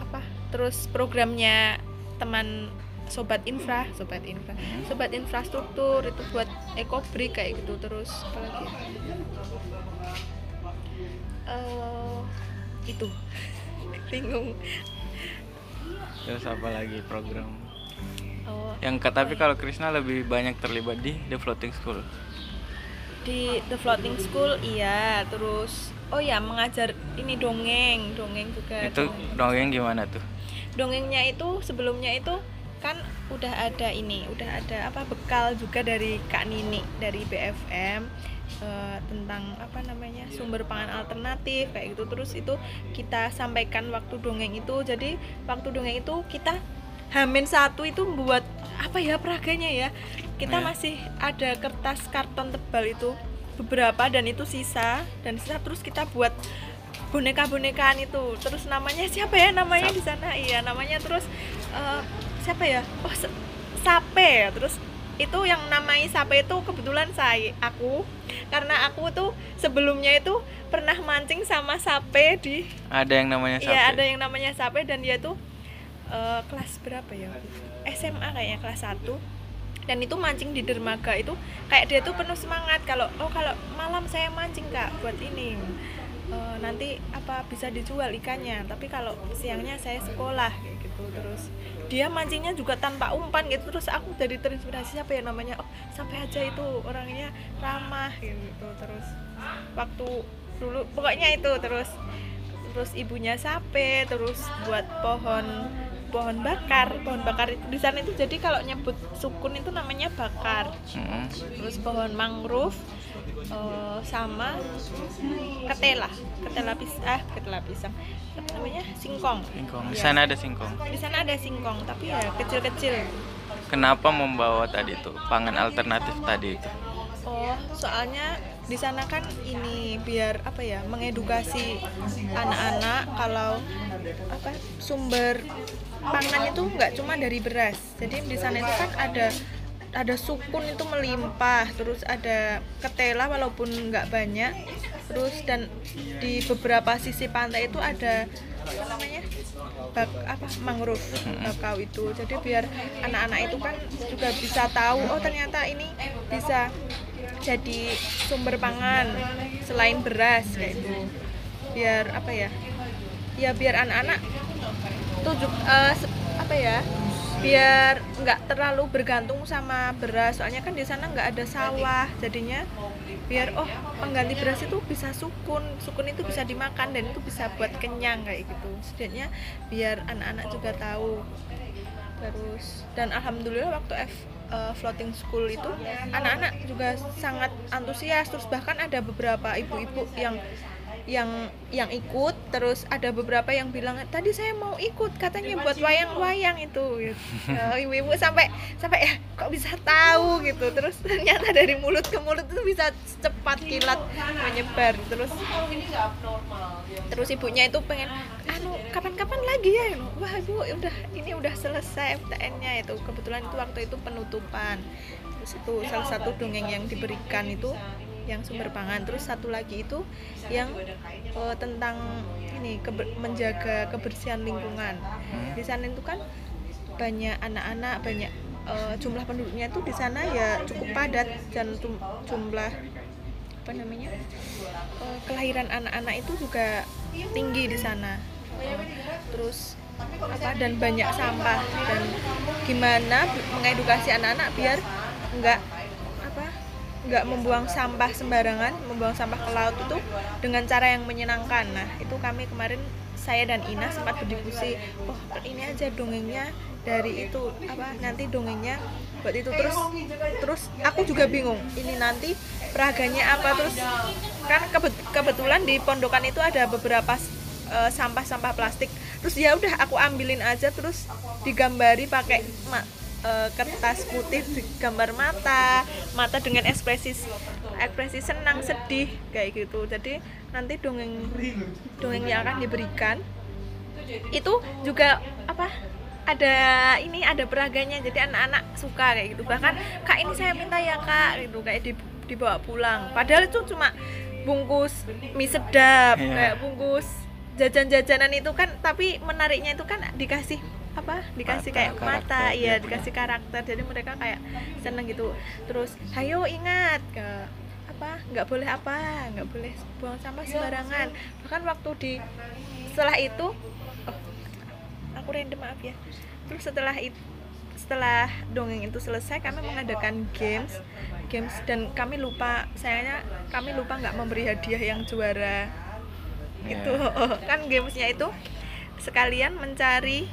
apa? Terus programnya teman sobat infra sobat infra sobat infrastruktur itu buat ekobrik kayak gitu terus apa lagi? Ya? Eh, itu. Bingung. Terus apa lagi program oh yang tapi kalau Krisna lebih banyak terlibat di The Floating School. Di The Floating School iya. Terus oh ya mengajar ini dongeng dongeng juga itu dongeng. dongeng gimana tuh? Dongengnya itu sebelumnya itu kan udah ada ini udah ada apa bekal juga dari Kak Nini dari BFM eh, tentang apa namanya sumber pangan alternatif kayak gitu. Terus itu kita sampaikan waktu dongeng itu. Jadi waktu dongeng itu kita Hamin satu itu membuat apa ya peraganya ya. Kita Ya. masih ada kertas karton tebal itu beberapa dan itu sisa dan sisa terus kita buat boneka-bonekaan itu. Terus namanya siapa ya namanya di sana? Iya namanya terus eh, siapa ya? Oh sape. Ya terus itu yang namai sape itu kebetulan saya aku. Karena aku tuh sebelumnya itu pernah mancing sama sape di ada yang namanya Iya Sape. ada yang namanya Sape dan dia tuh eh, kelas berapa ya? SMA kayaknya kelas 1 dan itu mancing di dermaga itu kayak dia tuh penuh semangat. Kalau oh kalau malam saya mancing kak buat ini. Eh, nanti apa bisa dijual ikannya. Tapi kalau siangnya saya sekolah kayak gitu. Terus dia mancingnya juga tanpa umpan gitu. Terus aku jadi terinspirasi siapa ya namanya? Oh sampai aja itu orangnya ramah gitu. Terus waktu dulu pokoknya itu. Terus terus ibunya sape terus buat pohon pohon bakar. Pohon bakar itu di sana itu jadi kalau nyebut sukun itu namanya bakar. Mm-mm. terus pohon mangrove eh, sama ketela. Ketela pisang ah ketela pisang. Apa namanya? Singkong. Singkong. Di Ya. sana ada singkong? Di sana ada singkong tapi ya kecil-kecil. Kenapa membawa tadi tuh pangan alternatif tadi itu? Oh, soalnya di sana kan ini biar apa ya mengedukasi anak-anak kalau apa sumber pangan itu nggak cuma dari beras. Jadi di sana itu kan ada ada sukun itu melimpah, terus ada ketela walaupun nggak banyak, terus dan di beberapa sisi pantai itu ada apa namanya bak apa mangrove bakau itu jadi biar anak-anak itu kan juga bisa tahu oh ternyata ini bisa jadi sumber pangan selain beras kayak itu biar apa ya? Ya biar anak-anak tujuh eh, apa ya? Biar nggak terlalu bergantung sama beras. Soalnya kan di sana nggak ada sawah jadinya biar oh pengganti beras itu bisa sukun. Sukun itu bisa dimakan dan itu bisa buat kenyang kayak gitu. Setidaknya biar anak-anak juga tahu. Terus dan alhamdulillah waktu F eh, floating school itu anak-anak juga sangat antusias. Terus bahkan ada beberapa ibu-ibu yang yang yang ikut. Terus ada beberapa yang bilang tadi saya mau ikut katanya buat wayang-wayang itu. Gitu. Eh, ibu-ibu sampai sampai ya kok bisa tahu? gitu. Terus ternyata dari mulut ke mulut bisa cepat kilat menyebar terus terus ibunya itu pengen anu kapan-kapan lagi ya? Wah ibu udah ini udah selesai FTN-nya itu. Kebetulan itu waktu itu penutupan. Terus itu salah satu dongeng yang diberikan itu yang sumber pangan. Terus satu lagi itu yang eh, tentang ini keber- menjaga kebersihan lingkungan. Di sana itu kan banyak anak-anak banyak eh, jumlah penduduknya itu di sana ya cukup padat dan jum- jumlah apa namanya eh, kelahiran anak-anak itu juga tinggi di sana. Terus apa dan banyak sampah. Dan gimana mengedukasi anak-anak biar nggak apa nggak membuang sampah sembarangan membuang sampah ke laut itu dengan cara yang menyenangkan. Nah itu kami kemarin saya dan Ina sempat berdiskusi oh ini aja dongengnya dari itu apa nanti dongengnya buat itu. Terus terus aku juga bingung ini nanti peraganya apa. Terus kan kebet- kebetulan di pondokan itu ada beberapa eh, sampah-sampah plastik. Terus ya udah aku ambilin aja terus digambari pakai eh, kertas putih gambar mata mata dengan ekspresi ekspresi senang sedih kayak gitu. Jadi nanti dongeng dongeng yang akan diberikan. Itu juga apa ada ini ada peraganya jadi anak-anak suka kayak gitu. Bahkan kak ini saya minta ya kak gitu kayak di- dibawa pulang. Padahal itu cuma bungkus mie sedap Iya. kayak bungkus jajan-jajanan itu kan. Tapi menariknya itu kan dikasih apa dikasih Mata, kayak mata. karakter, iya iya, dikasih karakter. Jadi mereka kayak seneng gitu. Terus hayo ingat ke apa nggak boleh apa nggak boleh buang sampah sembarangan. Bahkan waktu di setelah itu aku random maaf ya. Terus setelah itu setelah dongeng itu selesai kami mengadakan games games dan kami lupa sayangnya kami lupa nggak memberi hadiah yang juara. Ya. itu kan gamesnya itu sekalian mencari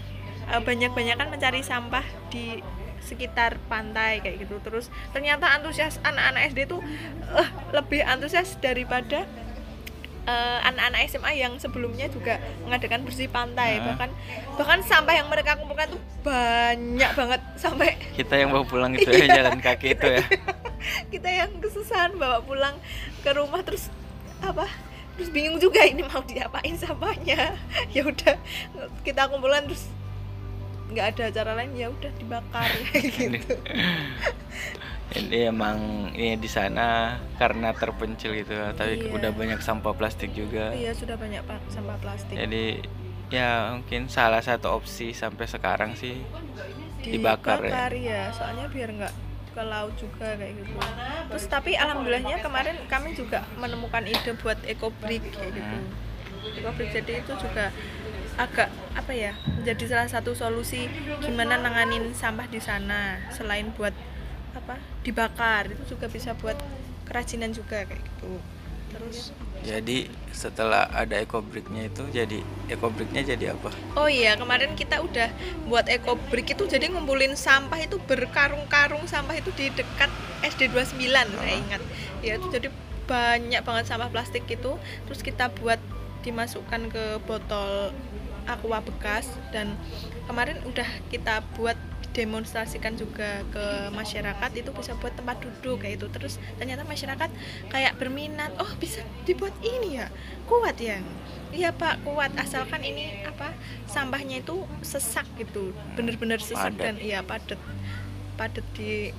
eh, banyak-banyakan mencari sampah di sekitar pantai kayak gitu. Terus ternyata antusias anak-anak SD tuh eh, lebih antusias daripada eh, anak-anak SMA yang sebelumnya juga mengadakan bersih pantai Nah. bahkan bahkan sampah yang mereka kumpulkan tuh banyak banget sampai kita yang bawa pulang itu ya Iya. jalan kaki itu ya kita yang kesusahan bawa pulang ke rumah terus apa terus bingung juga ini mau diapain sampahnya ya udah kita kumpulan terus nggak ada cara lain ya udah dibakar gitu ini emang ini di sana karena terpencil gitu tapi Iya. udah banyak sampah plastik juga iya sudah banyak pak sampah plastik jadi ya mungkin salah satu opsi sampai sekarang sih dibakar ya. Dibakar, ya soalnya biar nggak ke laut juga kayak gitu terus tapi alhamdulillahnya kemarin kami juga menemukan ide buat eco brick kayak gitu Hmm. eco brick jadi itu juga agak apa ya menjadi salah satu solusi gimana nanganin sampah di sana selain buat apa dibakar. Itu juga bisa buat kerajinan juga kayak gitu. Terus? Jadi setelah ada ecobricknya itu jadi ecobricknya jadi apa? Oh iya, kemarin kita udah buat eco brick itu jadi ngumpulin sampah itu berkarung-karung. Sampah itu di dekat SD 29 saya ingat. Ya itu jadi banyak banget sampah plastik itu. Terus kita buat dimasukkan ke botol aqua bekas. Dan kemarin udah kita buat demonstrasikan juga ke masyarakat itu bisa buat tempat duduk kayak itu terus ternyata masyarakat kayak berminat oh bisa dibuat ini ya? Kuat ya? Iya pak kuat. Asalkan ini apa sampahnya itu sesak gitu. Bener-bener sesak Padat. dan iya padat. Padat di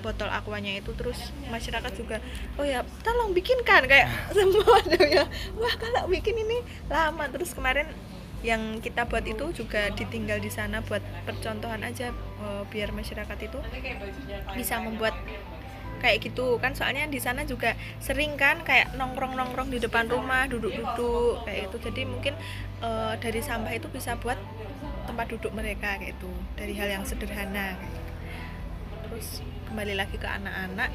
botol aquanya itu. Terus masyarakat juga oh ya tolong bikinkan. Kayak semua ya. Wah kalau bikin ini lama. Terus kemarin yang kita buat itu juga ditinggal di sana buat percontohan aja eh, biar masyarakat itu bisa membuat kayak gitu. Kan soalnya di sana juga sering kan kayak nongkrong nongkrong di depan rumah duduk duduk kayak itu jadi mungkin eh, dari sampah itu bisa buat tempat duduk mereka kayak itu dari hal yang sederhana gitu. terus kembali lagi ke anak-anak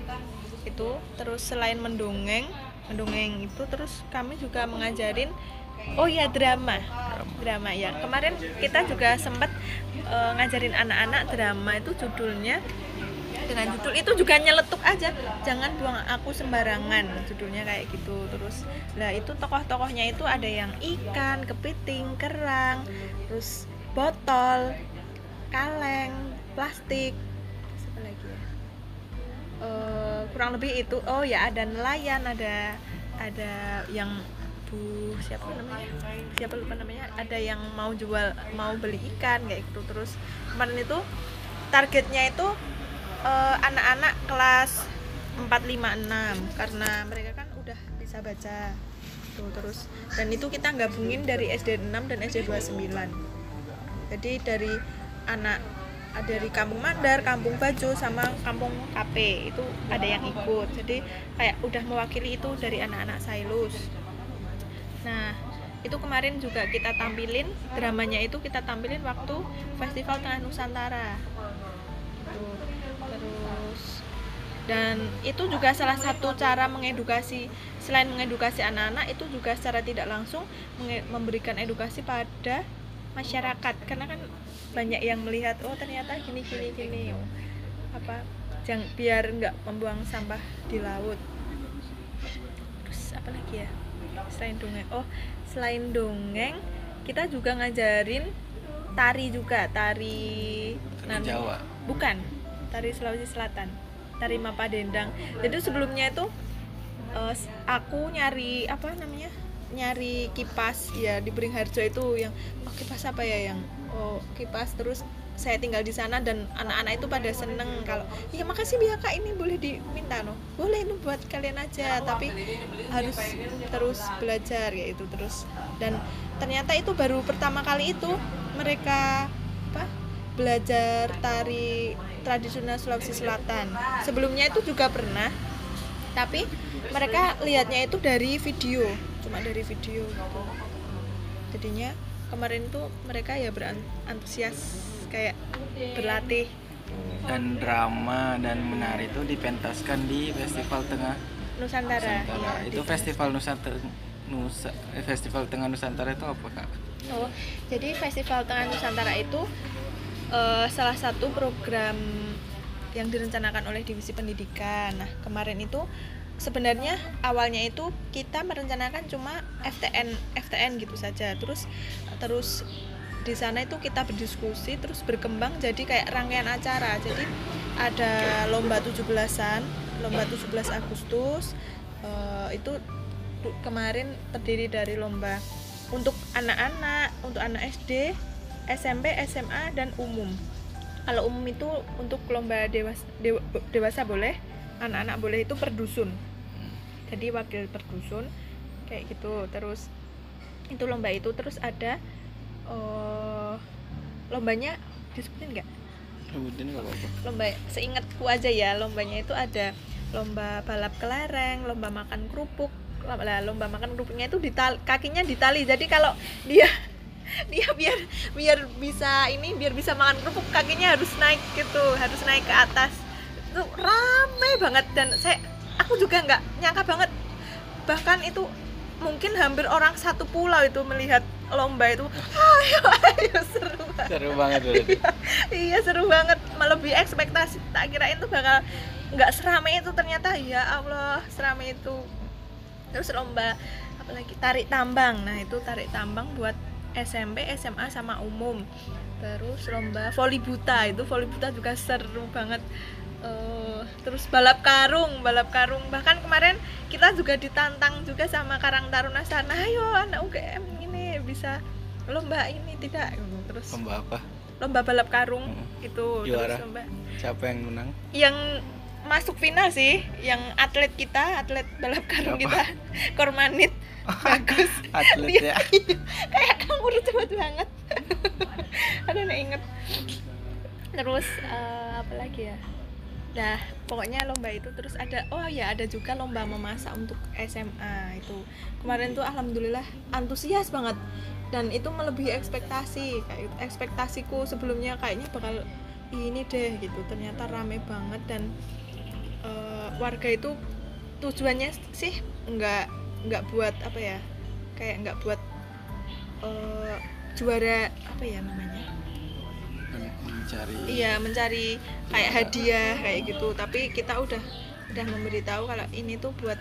itu terus selain mendongeng mendongeng itu terus kami juga mengajarin oh ya drama. Drama ya. Kemarin kita juga sempat eh, ngajarin anak-anak drama itu judulnya. Dengan judul itu juga nyeletuk aja. Jangan buang aku sembarangan. Judulnya kayak gitu. Terus lah itu tokoh-tokohnya itu ada yang ikan kepiting kerang terus botol kaleng plastik. Apa lagi ya? Eh, kurang lebih itu. Oh ya ada nelayan ada ada yang bu siapa namanya? Siapa lupa namanya? Ada yang mau jual mau beli ikan kayak gitu. Terus kemarin itu targetnya itu eh, anak-anak kelas 4, 5, 6 karena mereka kan udah bisa baca. Tuh terus dan itu kita gabungin dari SD 6 dan SD 29 jadi dari anak dari kampung Mandar, kampung Bajo sama kampung KP itu ada yang ikut. Jadi kayak udah mewakili itu dari anak-anak Sailus nah itu kemarin juga kita tampilin dramanya itu kita tampilin waktu Festival Tengah Nusantara. Tuh, terus dan itu juga salah satu cara mengedukasi selain mengedukasi anak-anak itu juga secara tidak langsung memberikan edukasi pada masyarakat. Karena kan banyak yang melihat oh ternyata gini gini gini. Apa jangan biar nggak membuang sampah di laut. Terus apa lagi ya selain dongeng oh selain dongeng kita juga ngajarin tari juga tari Tari Jawa. bukan tari Sulawesi Selatan tari Mapa Dendang jadi sebelumnya itu s- aku nyari apa namanya nyari kipas ya di Beringharjo itu yang oh kipas apa ya yang oh kipas terus saya tinggal di sana dan anak-anak itu pada seneng kalau iya makasih ya kak ini boleh diminta no boleh itu buat kalian aja tapi harus terus belajar ya itu terus. Dan ternyata itu baru pertama kali itu mereka apa belajar tari tradisional Sulawesi Selatan. Sebelumnya itu juga pernah tapi mereka lihatnya itu dari video cuma dari video gitu. Jadinya kemarin tuh mereka ya berantusias kayak berlatih dan drama dan menari itu dipentaskan di Festival Tengah Nusantara, Nusantara. Iya, Itu Festival Nusantara Nusa eh, Festival Tengah Nusantara itu apa kak? Oh, jadi Festival Tengah Nusantara itu eh, salah satu program yang direncanakan oleh Divisi Pendidikan. Nah, kemarin itu sebenarnya awalnya itu kita merencanakan cuma FTN FTN gitu saja. Terus terus di sana itu kita berdiskusi terus berkembang jadi kayak rangkaian acara. Jadi ada lomba 17-an, lomba 17 Agustus. eh, itu tu- kemarin terdiri dari lomba untuk anak-anak, untuk anak SD, SMP, SMA dan umum. Kalau umum itu untuk lomba dewasa, dewasa boleh, anak-anak boleh itu per dusun. Jadi wakil per dusun kayak gitu. Terus itu lomba itu terus ada eh, lombanya disebutin nggak? Sebutin nggak apa-apa. lomba seingatku aja ya lombanya itu ada lomba balap kelereng lomba makan kerupuk lah lomba makan kerupuknya itu ditali, kakinya ditali jadi kalau dia dia biar biar bisa ini biar bisa makan kerupuk kakinya harus naik gitu harus naik ke atas itu ramai banget dan saya aku juga nggak nyangka banget bahkan itu mungkin hampir orang satu pulau itu melihat lomba itu ayo ayo. Seru banget. Seru banget berarti. iya seru banget. Melebihi ekspektasi tak kirain tuh bakal nggak seramai itu ternyata. Ya Allah seramai itu. Terus lomba apalagi tarik tambang. Nah itu tarik tambang buat SMP SMA sama umum. Terus lomba voli buta itu voli buta juga seru banget. Eh, terus balap karung balap karung. Bahkan kemarin kita juga ditantang juga sama Karang Taruna sana. Ayo anak UGM ini bisa lomba ini tidak terus Lomba apa? lomba balap karung Hmm. itu Juara. terus lomba Siapa yang menang? yang masuk final sih yang atlet kita atlet balap karung Siapa? kita Kormanit bagus Atlet ya. kayak kamu cepet banget ada nggak inget terus eh, apa lagi ya nah pokoknya lomba itu terus ada oh ya ada juga lomba memasak untuk SMA itu. Kemarin tuh alhamdulillah antusias banget. Dan itu melebihi ekspektasi kayak gitu. ekspektasiku sebelumnya kayaknya bakal ini deh gitu. Ternyata rame banget dan eh, warga itu tujuannya sih nggak nggak buat apa ya kayak nggak buat eh, juara apa ya namanya Mencari. iya mencari kayak hadiah kayak gitu. Tapi kita udah udah memberitahu kalau ini tuh buat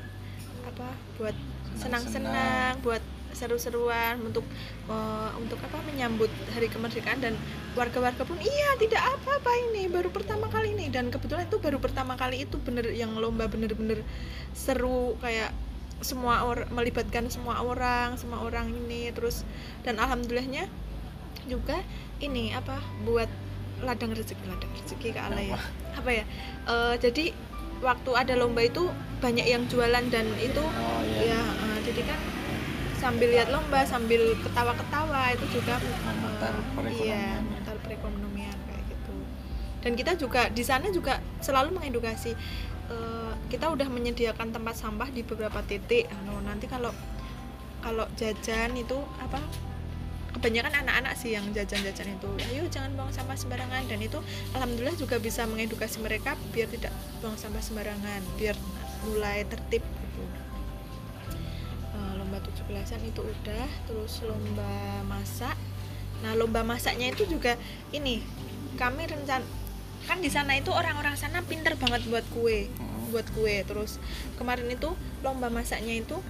apa buat senang-senang buat seru-seruan untuk eh, untuk apa menyambut hari kemerdekaan. Dan warga-warga pun iya tidak apa-apa ini baru pertama kali ini. Dan kebetulan itu baru pertama kali itu bener yang lomba bener-bener seru kayak semua orang melibatkan semua orang semua orang ini. Terus dan alhamdulillahnya juga ini apa buat ladang rezeki ladang rezeki ke Allah ya. Apa ya? Eh, jadi waktu ada lomba itu banyak yang jualan dan itu Oh iya. ya eh, jadi kan sambil lihat lomba sambil ketawa-ketawa itu juga Memutar eh, perekonomian. iya memutar perekonomian kayak gitu. Dan kita juga di sana juga selalu mengedukasi eh, kita udah menyediakan tempat sampah di beberapa titik. Anu, nanti kalau kalau jajan itu apa kebanyakan anak-anak sih yang jajan-jajan itu. Ayo jangan buang sampah sembarangan. Dan itu alhamdulillah juga bisa mengedukasi mereka biar tidak buang sampah sembarangan biar mulai tertib gitu. Eh, lomba 17-an itu udah terus lomba masak. Nah lomba masaknya itu juga ini kami rencan kan di sana itu orang-orang sana pinter banget buat kue Hmm. buat kue. Terus kemarin itu lomba masaknya itu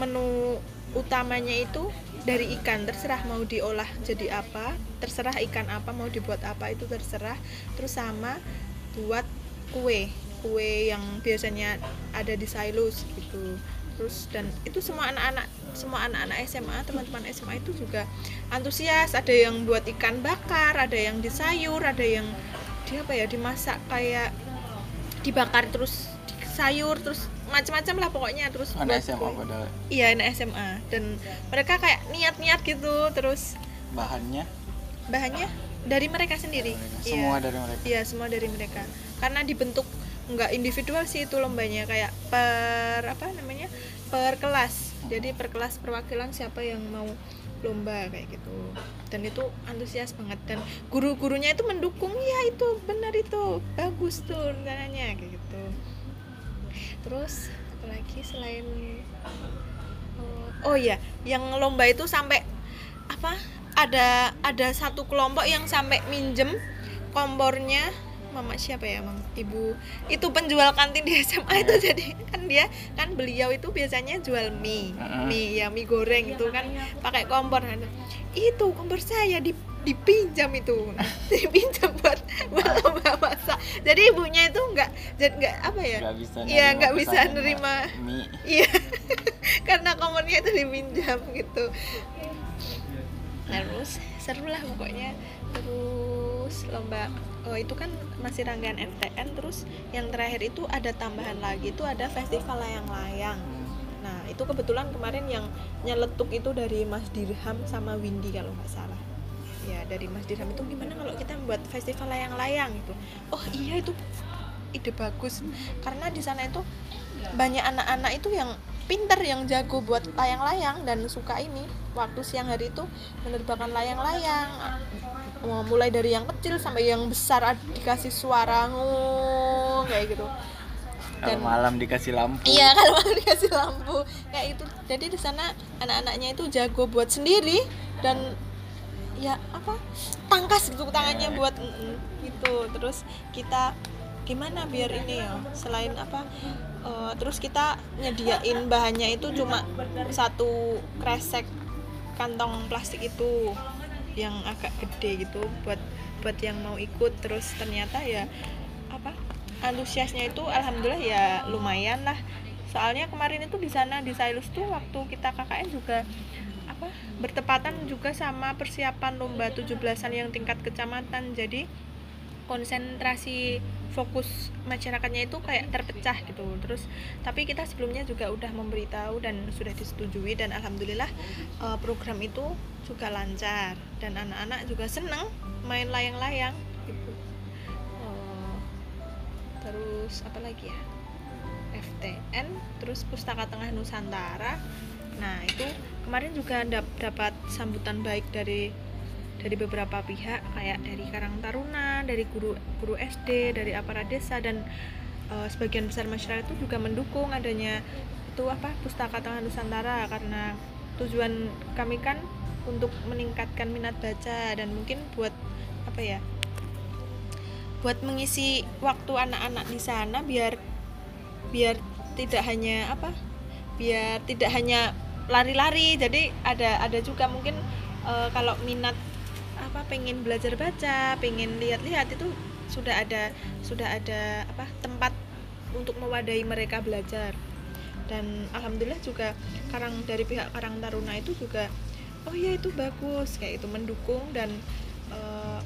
menu utamanya itu dari ikan. Terserah mau diolah jadi apa terserah ikan apa mau dibuat apa itu terserah. Terus sama buat kue kue yang biasanya ada di silos gitu. Terus dan itu semua anak-anak semua anak-anak SMA teman-teman SMA itu juga antusias. Ada yang buat ikan bakar ada yang di sayur ada yang di apa ya dimasak kayak dibakar terus di sayur terus macam-macam lah pokoknya terus Anak SMA padahal. Iya anak SMA dan mereka kayak niat-niat gitu terus bahannya? Bahannya? Dari mereka sendiri. Mereka. Iya. semua dari mereka. Iya semua dari mereka. Karena dibentuk nggak individual sih itu lombanya kayak per apa namanya per kelas. Jadi per kelas perwakilan siapa yang mau lomba kayak gitu. Dan itu antusias banget. Dan guru-gurunya itu mendukung ya itu benar itu bagus tuh rencananya kayak gitu terus apalagi selain oh, oh ya yang lomba itu sampai apa ada ada satu kelompok yang sampai minjem kompornya. Mama siapa ya mam ibu. Itu penjual kantin di SMA itu Iya. jadi kan dia kan beliau itu biasanya jual mie. Mm-mm. mie ya mie goreng itu kan pakai kompor. Kan itu kompor saya di dipinjam itu. Dipinjam buat buat lomba masak. Jadi ibunya itu nggak jadi nggak apa ya? Nggak bisa Iya, nggak bisa pesanan nerima. iya. Karena kompornya itu dipinjam gitu. Terus seru lah pokoknya. Terus lomba oh itu kan masih rangkaian FTN terus yang terakhir itu ada tambahan lagi itu ada festival layang-layang. Nah itu kebetulan kemarin yang nyeletuk itu dari Mas Dirham sama Windy kalau nggak salah ya dari Mas Dirham itu gimana kalau kita membuat festival layang-layang itu? Oh iya itu ide bagus. Karena di sana itu banyak anak-anak itu yang pinter yang jago buat layang-layang dan suka ini. Waktu siang hari itu menerbangkan layang-layang. Mulai dari yang kecil sampai yang besar dikasih suara ngung kayak gitu. Kalau Dan- malam dikasih lampu. Iya kalau malam dikasih lampu kayak itu. Jadi di sana anak-anaknya itu jago buat sendiri dan ya apa tangkas gitu tangannya Ya. buat mm, mm, gitu. Terus kita gimana biar ini ya selain apa eh, terus kita nyediain bahannya itu cuma satu kresek kantong plastik itu yang agak gede gitu buat buat yang mau ikut terus ternyata ya apa antusiasnya itu alhamdulillah ya lumayan lah soalnya kemarin itu di sana di Sailus tuh waktu kita KKN juga apa bertepatan juga sama persiapan lomba 17-an yang tingkat kecamatan. Jadi konsentrasi fokus masyarakatnya itu kayak terpecah gitu. Terus tapi kita sebelumnya juga udah memberitahu dan sudah disetujui dan alhamdulillah eh, program itu juga lancar. Dan anak-anak juga seneng main layang-layang gitu. Eh, terus apa lagi ya? FTN terus Pustaka Tengah Nusantara. Nah itu kemarin juga dap- dapat sambutan baik dari dari beberapa pihak kayak dari Karang Taruna, dari guru guru SD, dari aparat desa dan eh, sebagian besar masyarakat itu juga mendukung adanya itu apa Pustaka Tengah Nusantara karena tujuan kami kan untuk meningkatkan minat baca dan mungkin buat apa ya buat mengisi waktu anak-anak di sana biar biar tidak hanya apa biar tidak hanya lari-lari. Jadi ada ada juga mungkin eh, kalau minat apa pengen belajar baca pengen lihat-lihat itu sudah ada sudah ada apa tempat untuk mewadahi mereka belajar. Dan alhamdulillah juga karang dari pihak Karang Taruna itu juga oh ya itu bagus kayak itu mendukung dan eh,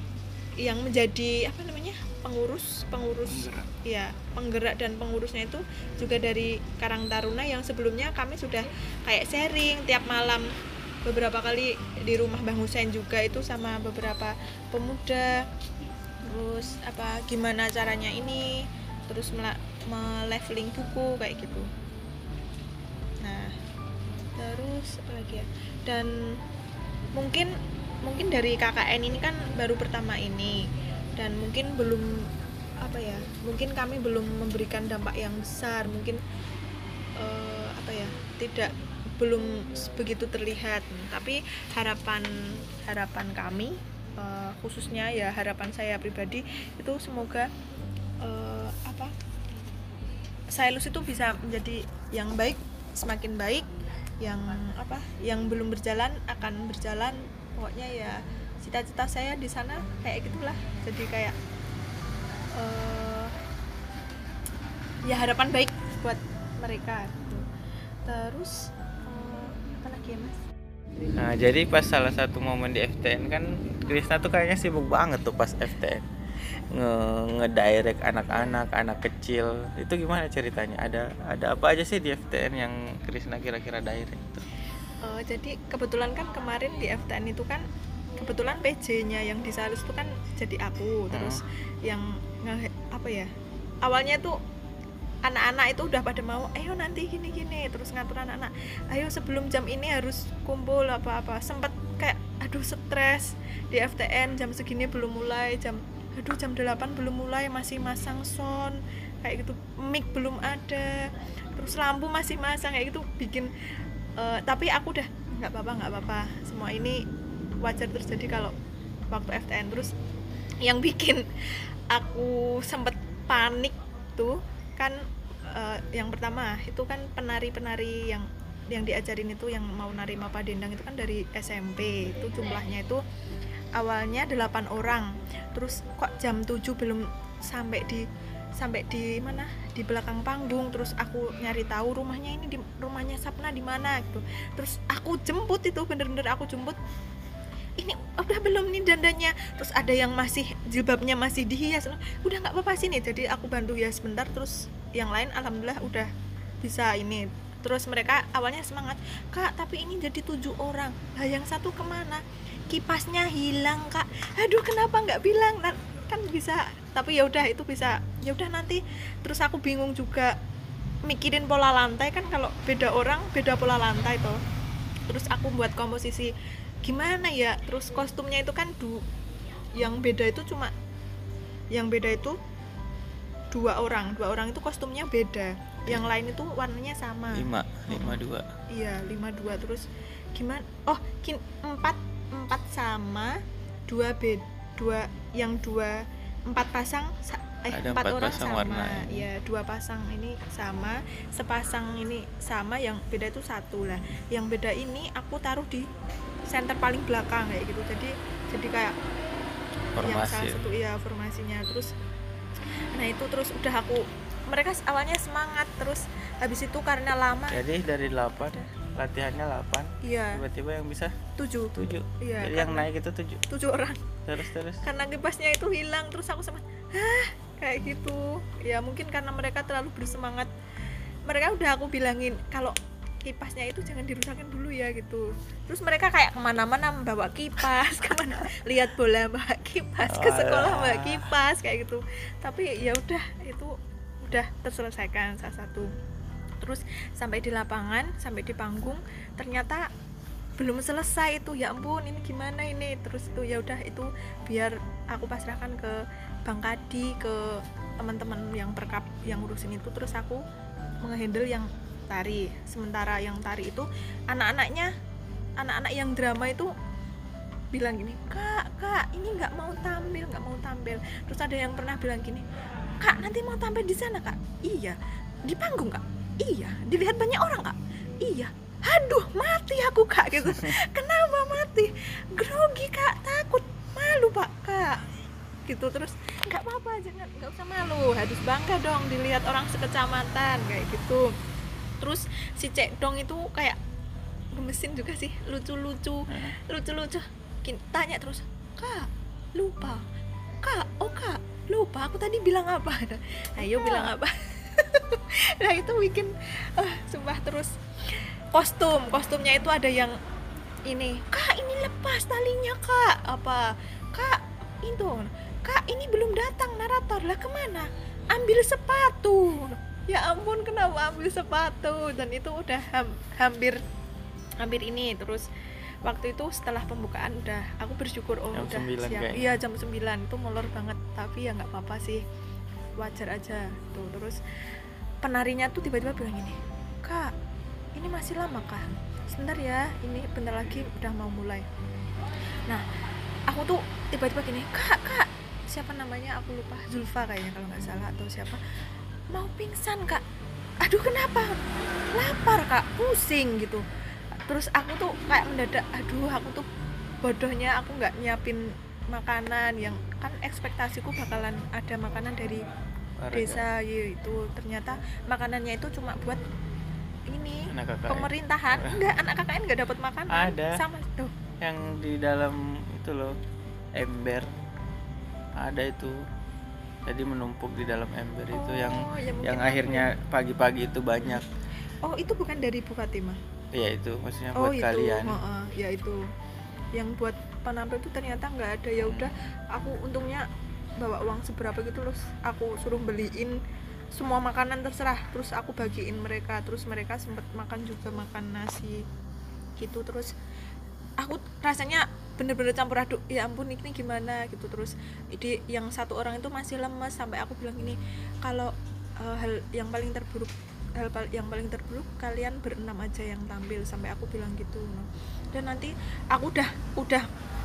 yang menjadi apa namanya pengurus pengurus Penggerak. ya penggerak dan pengurusnya itu juga dari Karang Taruna yang sebelumnya kami sudah kayak sharing tiap malam. Beberapa kali di rumah Bang Husain juga itu sama beberapa pemuda. Terus apa gimana caranya ini? Terus meleveling buku kayak gitu. Nah terus apa lagi ya? Dan mungkin mungkin dari KKN ini kan baru pertama ini dan mungkin belum apa ya mungkin kami belum memberikan dampak yang besar. Mungkin eh, apa ya tidak belum begitu terlihat. Tapi harapan harapan kami eh, khususnya ya harapan saya pribadi itu semoga eh, apa Sailus itu bisa menjadi yang baik semakin baik yang apa yang belum berjalan akan berjalan. Pokoknya ya cita-cita saya di sana kayak gitulah jadi kayak eh, ya harapan baik buat mereka gitu. terus eh, apa lagi ya mas Nah, jadi pas salah satu momen di FTN kan Krisna tuh kayaknya sibuk banget tuh pas FTN nge ngedirect anak-anak, anak kecil. Itu gimana ceritanya? Ada ada apa aja sih di FTN yang Krisna kira-kira direct tuh? Eh, jadi kebetulan kan kemarin di FTN itu kan kebetulan PJ-nya yang di Salus itu kan jadi aku terus yang nge apa ya awalnya tuh anak-anak itu udah pada mau ayo nanti gini gini terus ngatur anak-anak ayo sebelum jam ini harus kumpul apa apa sempet kayak aduh stres di FTN jam segini belum mulai jam aduh jam 8 belum mulai masih masang sound kayak gitu mic belum ada terus lampu masih masang kayak gitu bikin eh, tapi aku udah nggak apa-apa nggak apa-apa semua ini wajar. Terjadi kalau waktu FTN terus yang bikin aku sempet panik tuh kan eh, yang pertama itu kan penari-penari yang yang diajarin itu yang mau nari mapa dendang itu kan dari SMP itu jumlahnya itu awalnya 8 orang. Terus kok jam 7 belum sampai di sampai di mana? Di belakang panggung. Terus aku nyari tahu rumahnya ini di rumahnya Sapna di mana gitu. Terus aku jemput itu bener-bener aku jemput ini udah belum nih dandanya terus ada yang masih jilbabnya masih dihias. Udah nggak apa-apa sini jadi aku bantu hias sebentar terus yang lain alhamdulillah udah bisa ini. Terus mereka awalnya semangat kak tapi ini jadi tujuh orang. Lah yang satu ke mana? Kipasnya hilang kak. Aduh kenapa nggak bilang? Nah, kan bisa tapi ya udah itu bisa. Ya udah nanti terus aku bingung juga mikirin pola lantai. Kan kalau beda orang beda pola lantai tuh terus aku buat komposisi gimana ya? Terus kostumnya itu kan du yang beda itu cuma yang beda itu dua orang. Dua orang itu kostumnya beda. Yang lain itu warnanya sama. Lima lima dua. Iya lima dua. Terus gimana? Oh kin empat empat sama dua bed dua yang dua empat pasang sa- eh Ada empat empat orang pasang sama. warna. ya dua pasang ini sama sepasang ini sama yang beda itu satu lah. Yang beda ini aku taruh di center paling belakang kayak gitu. Jadi jadi kayak yang salah formasi satu iya formasinya. Terus nah itu terus udah aku mereka awalnya semangat terus habis itu karena lama jadi dari 8 latihannya 8 iya. tiba-tiba yang bisa tujuh. 7 Iya, jadi yang karena- naik itu 7 tujuh orang. Terus terus. Karena kipasnya itu hilang terus aku sama hah kayak gitu. Ya mungkin karena mereka terlalu bersemangat. Mereka udah aku bilangin kalau kipasnya itu jangan dirusakin dulu ya gitu. Terus mereka kayak ke mana-mana membawa kipas ke mana lihat bola bawa kipas ke sekolah bawa kipas kayak gitu. Tapi ya udah itu udah terselesaikan salah satu. Terus sampai di lapangan sampai di panggung ternyata belum selesai itu ya ampun ini gimana ini? Terus itu ya udah itu biar aku pasrahkan ke Bang Kadi ke teman-teman yang perkap yang ngurusin itu terus aku menghandle yang tari. Sementara yang tari itu anak-anaknya anak-anak yang drama itu bilang gini kak kak ini nggak mau tampil nggak mau tampil. Terus ada yang pernah bilang gini kak nanti mau tampil di sana kak? Iya. Di panggung kak? Iya. Dilihat banyak orang kak? Iya. Aduh mati aku kak. Gitu. Kenapa mati? Grogi kak. Takut. Malu pak. Kak gitu terus nggak apa-apa jangan nggak usah malu harus bangga dong dilihat orang sekecamatan kayak gitu. Terus si cek dong itu kayak gemesin juga sih lucu-lucu lucu-lucu. Kin- tanya terus kak lupa? Kak oh kak lupa? Aku tadi bilang apa? Ayo bilang apa? Nah itu bikin ah sumpah terus. Kostum kostumnya itu ada yang ini kak ini lepas talinya kak. Apa kak itu kak ini belum datang narator. Lah ke mana? Ambil sepatu. Ya ampun kenapa ambil sepatu? Dan itu udah ham- hampir hampir ini terus waktu itu setelah pembukaan udah aku bersyukur oh Jam udah 9 siap. kayaknya. iya jam 9 itu molor banget tapi ya nggak apa-apa sih. Wajar aja tuh. Terus penarinya tuh tiba-tiba bilang gini kak ini masih lama kah sebentar ya ini bentar lagi udah mau mulai. Nah aku tuh tiba-tiba gini kak kak siapa namanya? Aku lupa. Zulfa kayaknya kalau nggak salah atau siapa. Mau pingsan kak. Aduh kenapa? Lapar kak. Pusing gitu. Terus aku tuh kayak mendadak aduh aku tuh bodohnya aku nggak nyiapin makanan yang kan ekspektasiku bakalan ada makanan dari desa ya itu ternyata makanannya itu cuma buat ini anak kakak pemerintahan. Enggak anak KKN nggak dapat makanan. Ada. sama tuh. Yang di dalam itu loh ember ada itu. Jadi menumpuk di dalam ember itu yang Oh, ya mungkin yang akhirnya pagi-pagi itu banyak. Oh itu bukan dari Bu Fatimah ya itu. Maksudnya oh buat itu. kalian. Heeh, ya itu. Yang buat penampil itu ternyata nggak ada. Ya udah aku untungnya bawa uang seberapa gitu terus aku suruh beliin semua makanan terserah. Terus aku bagiin mereka. Terus mereka sempet makan juga makan nasi gitu. Terus aku rasanya bener-bener campur aduk ya ampun ini gimana? Gitu terus. Ide yang satu orang itu masih lemes sampai aku bilang gini kalau eh, hal yang paling terburuk hal pal- yang paling terburuk kalian berenam aja yang tampil. Sampai aku bilang gitu no. dan nanti aku udah udah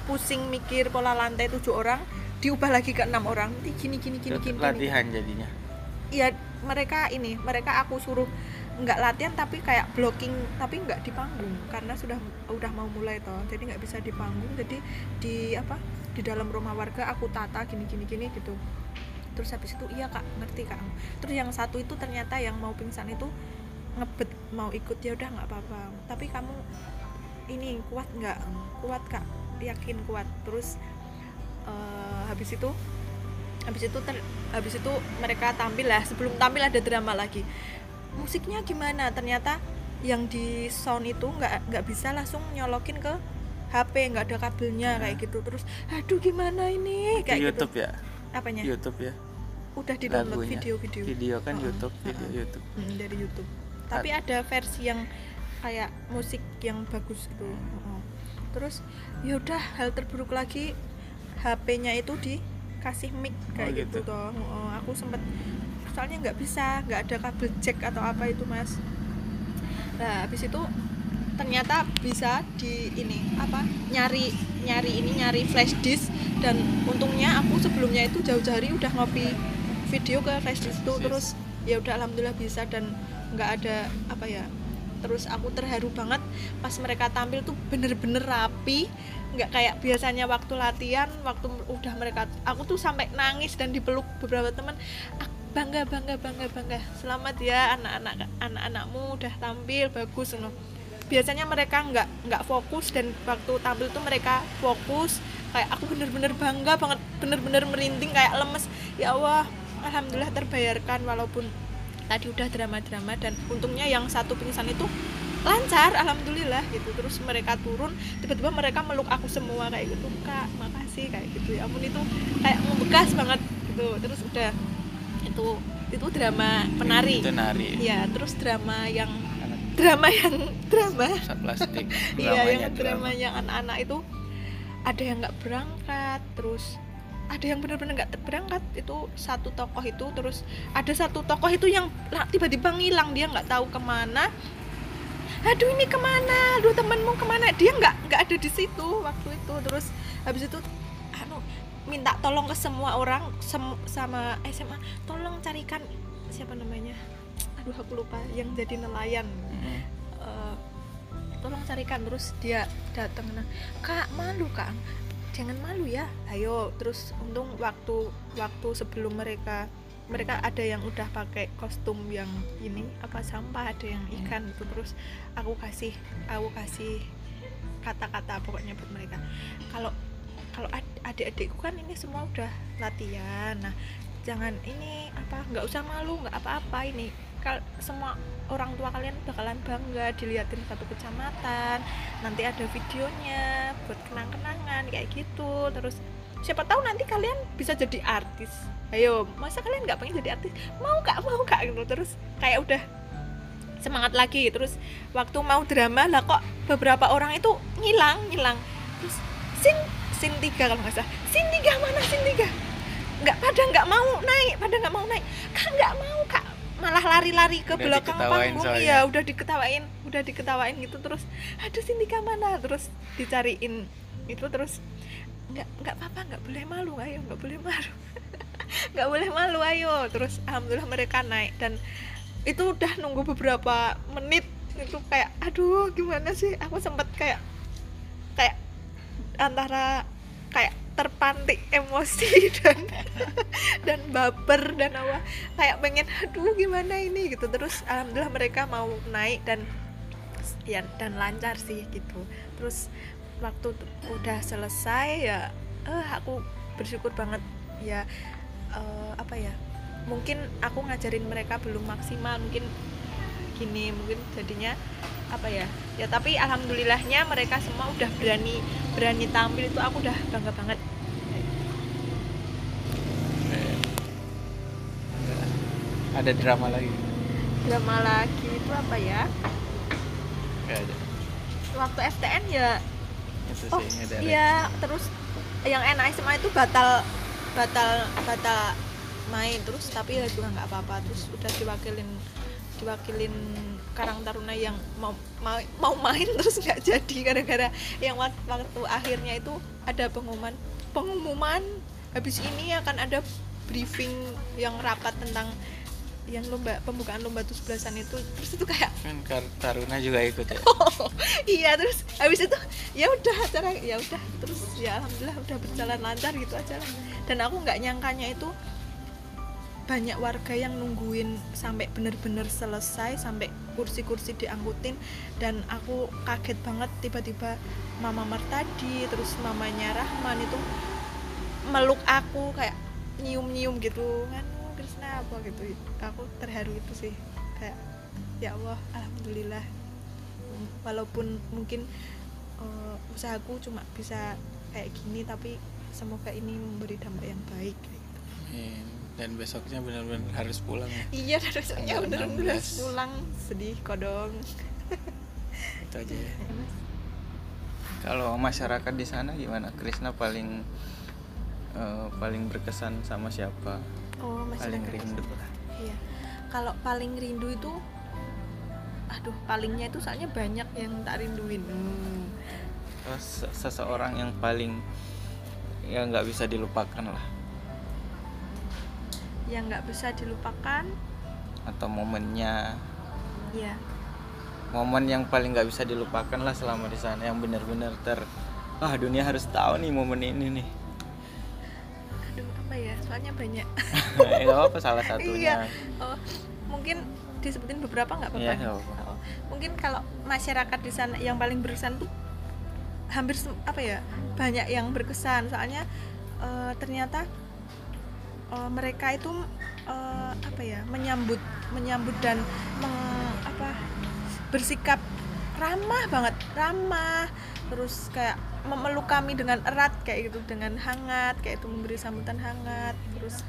pusing mikir pola lantai tujuh orang diubah lagi ke enam orang. Nanti gini gini gini, gini. latihan jadinya. Iya mereka ini mereka aku suruh nggak latihan tapi kayak blocking tapi nggak di panggung karena sudah udah mau mulai toh. Jadi nggak bisa di panggung jadi di apa di dalam rumah warga aku tata gini gini gini gitu. Terus habis itu iya kak ngerti kak. Terus yang satu itu ternyata yang mau pingsan itu ngebet mau ikut ya udah nggak apa-apa. Tapi kamu ini kuat nggak? Kuat kak. Yakin kuat. Terus eh, habis itu habis itu ter, habis itu mereka tampil lah. Sebelum tampil ada drama lagi musiknya gimana? Ternyata yang di sound itu nggak nggak bisa langsung nyolokin ke HP nggak ada kabelnya Nah. kayak gitu. Terus aduh gimana ini? Di kayak YouTube gitu ya? Apanya? YouTube ya? Udah di download video-video. Video kan Heeh, YouTube video heeh. YouTube. Mm, dari YouTube. Tapi ada versi yang kayak musik yang bagus gitu. Heeh. terus ya udah hal terburuk lagi HP-nya itu dikasih mic kayak Oh, gitu. gitu. toh. Heeh, aku sempet soalnya nggak bisa nggak ada kabel jack atau apa itu mas. Nah habis itu ternyata bisa di ini apa nyari nyari ini nyari flash disk. Dan untungnya aku sebelumnya itu jauh-jauh hari udah ngopi video ke flash disk itu. Terus ya udah alhamdulillah bisa dan nggak ada apa ya terus aku terharu banget pas mereka tampil tuh bener-bener rapi. Nggak kayak biasanya waktu latihan waktu udah mereka aku tuh sampai nangis dan dipeluk beberapa teman. "Ah, bangga bangga bangga bangga. Selamat ya anak-anak anak-anakmu udah tampil bagus no. biasanya mereka nggak nggak fokus dan waktu tampil tuh mereka fokus. Kayak aku bener-bener bangga banget bener-bener merinding kayak lemes. Ya Allah alhamdulillah terbayarkan walaupun tadi udah drama-drama dan untungnya yang satu pingsan itu lancar alhamdulillah gitu. Terus mereka turun tiba-tiba mereka meluk aku semua kayak gitu. Kak makasih kayak gitu. Ya ampun itu kayak membekas banget gitu. Terus udah itu itu drama penari. Itu nari. Ya terus drama yang drama yang drama. Plastik. Iya yang drama. yang anak-anak itu ada yang nggak berangkat terus ada yang benar-benar nggak berangkat. Itu satu tokoh itu terus ada satu tokoh itu yang tiba-tiba ngilang dia nggak tahu ke mana. Aduh ini ke mana? Aduh temenmu ke mana? Dia nggak nggak ada di situ waktu itu. Terus habis itu minta tolong ke semua orang sem- sama SMA tolong carikan siapa namanya? Aduh aku lupa yang jadi nelayan. Mm. Eh, tolong carikan terus dia datang. Nah kak malu kak. Jangan malu ya ayo. Terus untung waktu waktu sebelum mereka mereka ada yang udah pakai kostum yang ini apa sampah ada yang ikan itu terus aku kasih aku kasih kata-kata pokoknya buat mereka. Kalau kalau ad- adik-adikku kan ini semua udah latihan. Nah jangan ini apa nggak usah malu nggak apa-apa. Ini kal semua orang tua kalian bakalan bangga dilihatin satu kecamatan nanti ada videonya buat kenang-kenangan kayak gitu. Terus siapa tahu nanti kalian bisa jadi artis. Ayo masa kalian nggak pengen jadi artis? Mau kak mau kak gitu. Terus kayak udah semangat lagi. Terus waktu mau drama lah kok beberapa orang itu ngilang ngilang. Terus sin sin tiga kalau nggak salah. Sin tiga mana sin tiga nggak pada nggak mau naik pada nggak mau naik. Kak nggak mau kak. Malah lari-lari ke Udah belakang panggung soalnya. ya udah diketawain udah diketawain gitu. Terus aduh Cintika mana? Terus dicariin itu terus nggak nggak apa-apa nggak boleh malu ayo nggak boleh malu. Nggak boleh malu ayo. Terus alhamdulillah mereka naik. Dan itu udah nunggu beberapa menit. Itu kayak aduh gimana sih? Aku sempat kayak kayak antara kayak terpantik emosi dan dan baper dan apa. Kayak pengen aduh gimana ini? gitu. Terus alhamdulillah mereka mau naik dan ya dan lancar sih gitu. Terus waktu udah selesai ya eh aku bersyukur banget ya eh, apa ya mungkin aku ngajarin mereka belum maksimal mungkin gini mungkin jadinya apa ya? Ya tapi alhamdulillahnya mereka semua udah berani berani tampil itu aku udah bangga banget. Ada drama lagi? Drama lagi itu apa ya? Gak ada. Waktu FTN ya. Itu oh ada iya terus yang enak SMA itu batal batal batal main terus tapi ya juga nggak apa-apa. Terus udah diwakilin diwakilin Karang Taruna yang mau mau, mau main terus nggak jadi. Gara-gara yang waktu, waktu akhirnya itu ada pengumuman pengumuman habis ini akan ada briefing yang rapat tentang yang lomba pembukaan lomba tujuh belasan itu. Terus itu kayak kan Taruna juga ikut ya? Iya terus habis itu ya udah acara ya udah terus ya alhamdulillah udah berjalan lancar gitu aja lah. dan aku nggak nyangkanya itu banyak warga yang nungguin sampai bener-bener selesai sampai kursi-kursi diangkutin dan aku kaget banget tiba-tiba mama Martadi terus mamanya Rahman itu meluk aku kayak nyium-nyium gitu kan "Oh, Krisna apa gitu aku terharu itu sih kayak ya Allah alhamdulillah walaupun mungkin eh, usahaku cuma bisa kayak gini tapi semoga ini memberi dampak yang baik gitu. Amin. Dan besoknya benar-benar harus pulang ya? Iya dan besoknya bener-bener 16. pulang. Sedih kodong. Itu aja ya. Kalau masyarakat di sana gimana? Krisna paling eh, paling berkesan sama siapa? Oh paling rindu lah. Iya. Kalau paling rindu itu aduh palingnya itu soalnya banyak yang tak rinduin. Hmm. Terus se- seseorang yang paling ya nggak bisa dilupakan lah yang nggak bisa dilupakan atau momennya ya momen yang paling nggak bisa dilupakan lah selama di sana yang benar-benar ter ah dunia harus tahu nih momen ini nih aduh apa ya soalnya banyak ya apa salah satunya Iya. Oh, mungkin disebutin beberapa nggak apa-apa. Iya, apa-apa. Oh, mungkin kalau masyarakat di sana yang paling berkesan tuh hampir apa ya banyak yang berkesan. Soalnya eh, ternyata eh, mereka itu eh, apa ya menyambut menyambut dan meng- apa bersikap ramah banget ramah. Terus kayak memeluk kami dengan erat kayak gitu dengan hangat kayak itu memberi sambutan hangat. Terus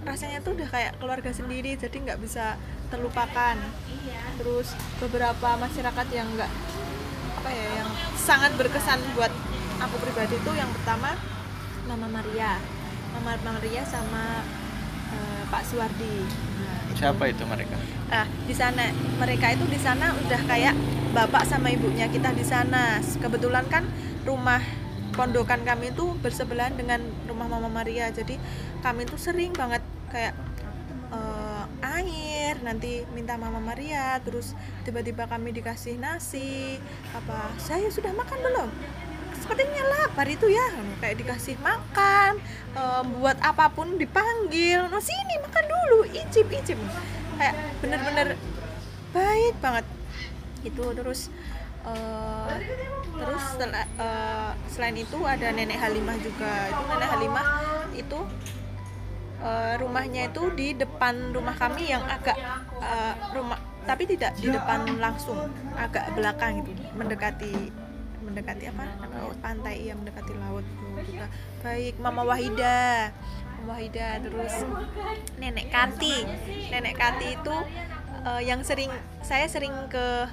rasanya tuh udah kayak keluarga sendiri jadi nggak bisa terlupakan. Terus beberapa masyarakat yang nggak apa ya yang sangat berkesan buat aku pribadi tuh yang pertama Mama Maria Mama Maria sama eh, Pak Suwardi Nah, itu- siapa itu mereka Nah, di sana mereka itu di sana udah kayak bapak sama ibunya kita di sana. Kebetulan kan rumah pondokan kami itu bersebelahan dengan rumah Mama Maria. Jadi kami itu sering banget kayak eh, air nanti minta Mama Maria terus tiba-tiba kami dikasih nasi apa saya sudah makan belum sepertinya lapar itu ya. Kayak dikasih makan eh, buat apa pun dipanggil. No sini makan dulu. Icip icip. Kayak bener-bener baik banget. Itu terus eh, terus setelah, eh, selain itu ada nenek Halimah juga. Itu nenek Halimah itu eh, rumahnya itu di depan rumah kami yang agak eh, rumah tapi tidak di depan langsung. Agak belakang gitu mendekati mendekati apa? Namanya pantai iya mendekati laut tuh juga. Baik Mama Wahida. Mama Wahida terus Nenek Kati Nenek Kati itu eh, yang sering saya sering ke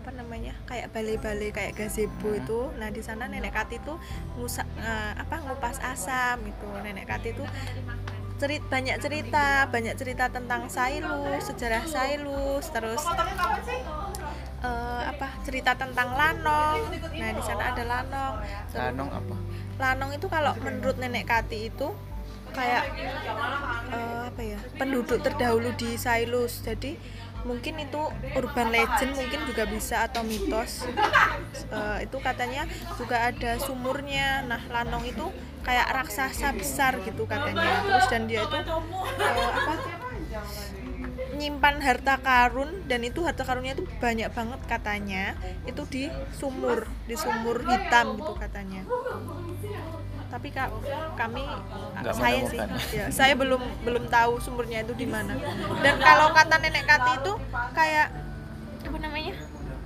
apa namanya kayak balai-balai kayak gazebo itu. Nah di sana nenek Kati itu ngusa, eh, apa ngupas asam itu nenek Kati itu cerit banyak cerita banyak cerita tentang Sailus sejarah Sailus terus eh, apa cerita tentang Lanong. Nah di sana ada Lanong. Terus- Lanong apa? Lanong itu kalau menurut nenek Kati itu kayak eh, apa ya penduduk terdahulu di Sailus. Jadi mungkin itu urban legend mungkin juga bisa atau mitos. Eh, itu katanya juga ada sumurnya. Nah Lanong itu kayak raksasa besar gitu katanya. Terus dan dia itu eh, apa nyimpan harta karun dan itu harta karunnya itu banyak banget katanya. Itu di sumur di sumur hitam gitu katanya. Tapi kak kami Nggak saya sih. ya, saya belum belum tahu sumurnya itu di mana. Dan kalau kata nenek Kati itu kayak apa namanya?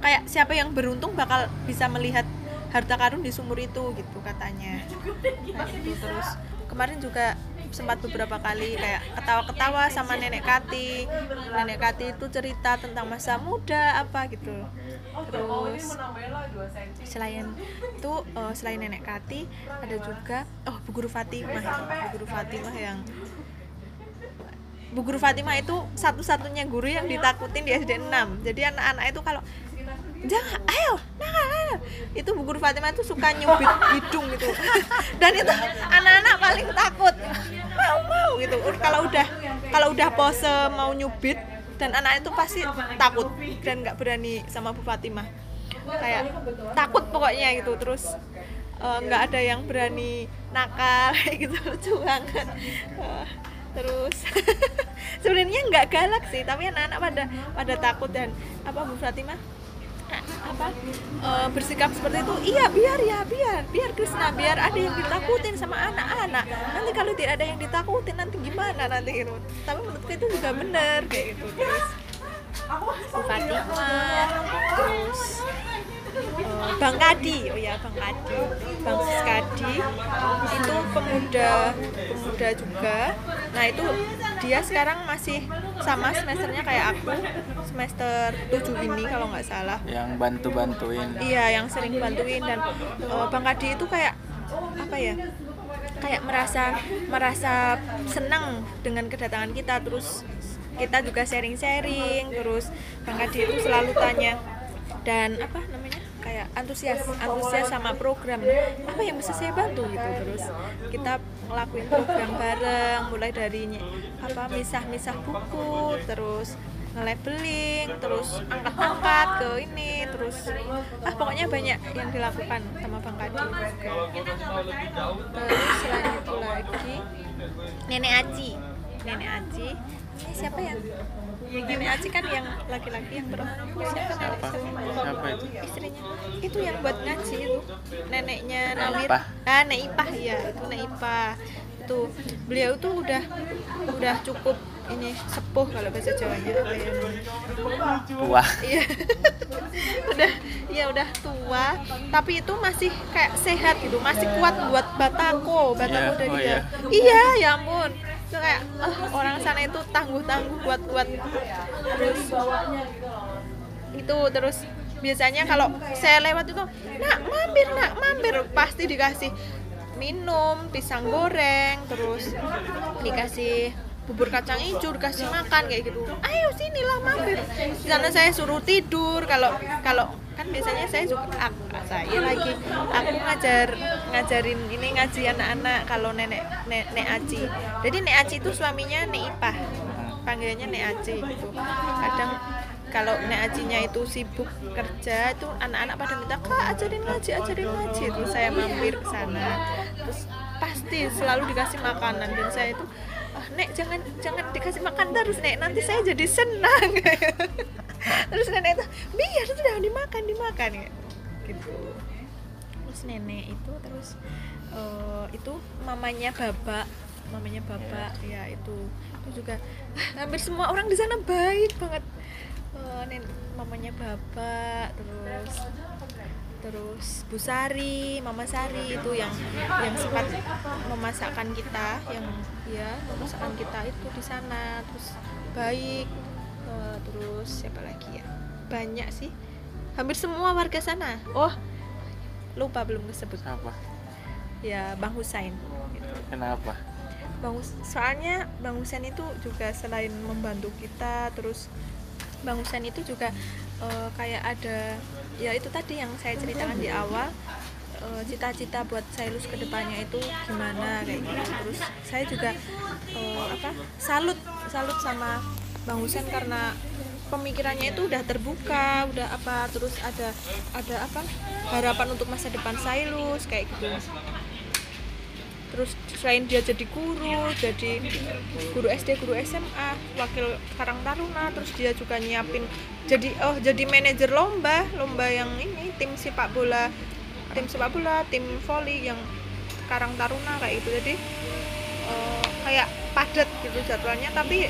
Kayak siapa yang beruntung bakal bisa melihat harta karun di sumur itu gitu katanya. Nah, itu terus. Kemarin juga sempat beberapa kali kayak ketawa-ketawa sama nenek Kati. Nenek Kati itu cerita tentang masa muda apa gitu. Terus selain itu uh, selain nenek Kati ada juga oh Bu Guru Fatimah Bu Guru Fatimah yang Bu Guru Fatimah itu satu-satunya guru yang ditakutin di SD 6 jadi anak-anak itu kalau jangan ayo nah, nah, itu Bu Guru Fatimah itu suka nyubit hidung gitu. Dan itu anak-anak paling takut. Mau mau gitu. Kalau udah kalau udah pose mau nyubit dan anak itu pasti takut dan nggak berani sama Bu Fatimah kayak takut pokoknya gitu. Terus eh, nggak uh, ada yang berani nakal gitu. Lucu banget. Uh, terus sebenarnya nggak galak sih tapi anak-anak pada pada takut dan apa Bu Fatimah apa? E, bersikap seperti itu iya biar ya biar biar Krishna biar ada yang ditakutin sama anak-anak. Nanti kalau tidak ada yang ditakutin nanti gimana nanti gitu. Tapi menurutku itu juga benar kayak gitu terus Bu Fatimah terus uh, Bang Kadi. Oh ya Bang Kadi. Bang Kadi. Itu pemuda pemuda juga. Nah itu dia sekarang masih sama semesternya kayak aku semester 7 ini kalau nggak salah. Yang bantu bantuin iya yang sering bantuin dan uh, Bang Kadi itu kayak apa ya kayak merasa merasa senang dengan kedatangan kita. Terus kita juga sharing-sharing terus Bang Kadi itu selalu tanya. Dan apa namanya kayak antusias antusias sama program. Apa yang bisa saya bantu gitu? Terus kita ngelakuin program bareng mulai dari apa misah-misah buku terus nge-labeling terus angkat-angkat ke ini terus ah pokoknya banyak yang dilakukan sama Bang Kadi. Terus selain itu lagi Nenek Aci Nenek Aci ini siapa ya Nenek Aci kan yang laki-laki yang perempuan. Siapa siapa? siapa? Itu? Istrinya. Itu yang buat ngaji itu. Neneknya Nawir ah Nek Ipah ya itu Nek Ipah. Itu beliau tuh udah udah cukup ini sepuh kalau bahasa Jawanya apa ya? Tua. Iya. Udah ya udah tua. Tapi itu masih kayak sehat gitu masih kuat buat batako batako Iya, dari oh dia. iya. iya ya ampun itu kayak ah, orang sana itu tangguh tangguh kuat kuat terus itu terus biasanya kalau saya lewat itu nak mampir nak mampir. Pasti dikasih minum pisang goreng terus dikasih bubur kacang hijau dikasih makan kayak gitu. Ayo sinilah mampir. Di sana saya suruh tidur. Kalau kalau kan biasanya saya juga aku, saya lagi aku ngajar ngajarin ini ngaji anak-anak kalau nenek nek, nek Aci. Jadi nek Aci itu suaminya nek Ipah. Panggilannya nek Aci gitu. Kadang kalau nek Acinya itu sibuk kerja itu anak-anak pada minta kak ajarin ngaji ajarin ngaji. Terus saya mampir ke sana. Terus pasti selalu dikasih makanan. Dan saya itu nek jangan jangan dikasih makan terus nek. Nanti saya jadi senang. Terus nenek itu biar sudah dimakan dimakan. Ya gitu. Terus nenek itu terus eh, itu mamanya babak mamanya babak ya. itu. Itu juga ah, hampir semua orang di sana baik banget. Eh, nen mamanya babak terus terus Bu Sari, Mama Sari itu yang yang sempat memasakkan kita, yang ya memasakkan kita itu di sana, terus baik, Eh, terus siapa lagi ya? Banyak sih, hampir semua warga sana. Oh, lupa belum disebut. siapa Ya Bang Husain. Gitu. kenapa Bang Hus- soalnya Bang Husain itu juga selain membantu kita terus Bang Husain itu juga eh, kayak ada ya itu tadi yang saya ceritakan di awal eh, cita-cita buat saya lulus ke depannya itu gimana kayak gitu. Terus saya juga eh, apa salut salut sama Bang Husain karena pemikirannya itu udah terbuka udah apa terus ada ada apa harapan untuk masa depan saya kayak gitu terus selain dia jadi guru jadi guru SD guru SMA wakil Karang Taruna terus dia juga nyiapin jadi oh jadi manajer lomba lomba yang ini tim sepak bola tim sepak bola tim volley yang Karang Taruna kayak gitu. Jadi eh, kayak padat gitu jadwalnya tapi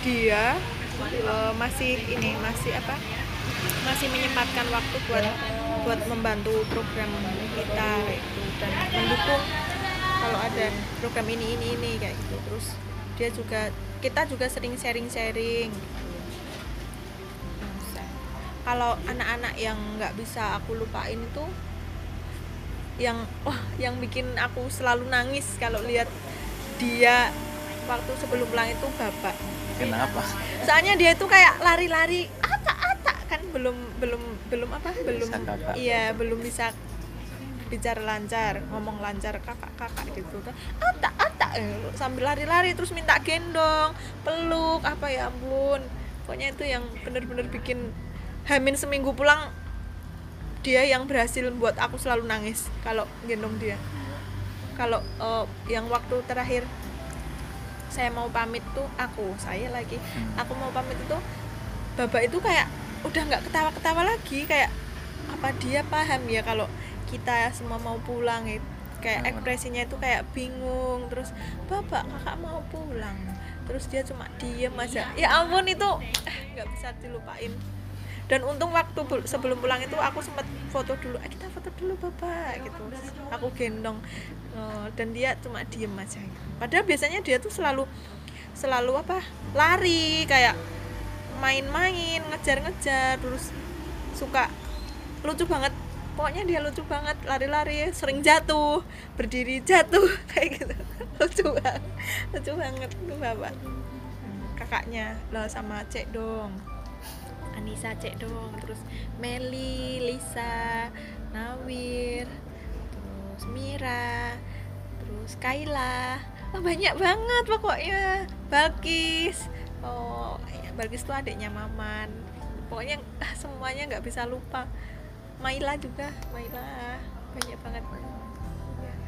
dia eh, masih ini masih apa masih menyempatkan waktu buat buat membantu program kita gitu dan mendukung kalau ada program ini ini ini kayak gitu. Terus dia juga kita juga sering sharing sharing kalau anak-anak yang nggak bisa aku lupain itu yang wah yang bikin aku selalu nangis kalau lihat dia waktu sebelum pulang itu bapak. Kenapa? soalnya dia itu kayak lari-lari ata ata kan belum belum belum apa belum iya belum bisa bicara lancar ngomong lancar kakak kakak gitu kan. Ata ata eh, sambil lari-lari terus minta gendong peluk apa ya ampun. Pokoknya itu yang bener-bener bikin Hamin seminggu pulang dia yang berhasil membuat aku selalu nangis kalau gendong dia. Kalau eh, yang waktu terakhir saya mau pamit tuh aku saya lagi. Hmm. aku mau pamit itu bapak itu kayak udah nggak ketawa-ketawa lagi kayak apa dia paham ya kalau kita semua mau pulang gitu. Kayak ekspresinya itu kayak bingung terus bapak kakak mau pulang. Terus dia cuma diem aja. Ya ampun itu eh, nggak bisa dilupain. Dan untung waktu sebelum pulang itu aku sempat foto dulu "Eh, kita foto dulu bapak gitu. Aku gendong Eh, dan dia cuma diem aja gitu. padahal biasanya dia tuh selalu selalu apa lari kayak main-main ngejar-ngejar terus suka lucu banget pokoknya dia lucu banget lari-lari sering jatuh berdiri jatuh kayak gitu. Lucu banget lucu banget tuh bapak kakaknya lah sama cek dong. Anissa cek dong terus Meli Lisa Nawir terus Mira terus Kaila. Oh, banyak banget pokoknya. Balkis oh ya, Balkis tuh adiknya Maman. Pokoknya ah, semuanya nggak bisa lupa Maila juga. Maila banyak banget.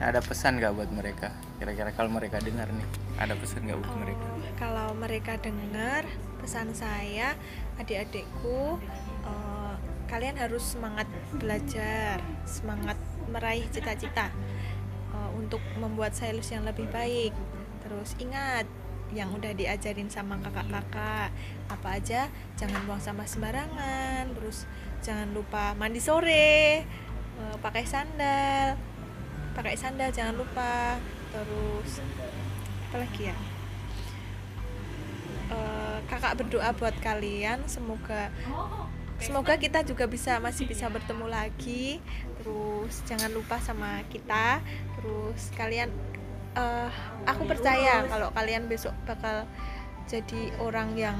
Ada pesan nggak buat mereka? Kira-kira kalau mereka dengar nih, ada pesan nggak buat Oh, mereka? kalau mereka dengar pesan saya adik-adikku eh, kalian harus semangat belajar semangat meraih cita-cita eh, untuk membuat silus yang lebih baik. Terus ingat yang udah diajarin sama kakak-kakak apa aja jangan buang sampah sembarangan. Terus jangan lupa mandi sore eh, pakai sandal pakai sandal jangan lupa. Terus apa lagi ya? Eh, kakak berdoa buat kalian semoga semoga kita juga bisa masih bisa bertemu lagi. Terus jangan lupa sama kita. Terus kalian eh, aku percaya kalau kalian besok bakal jadi orang yang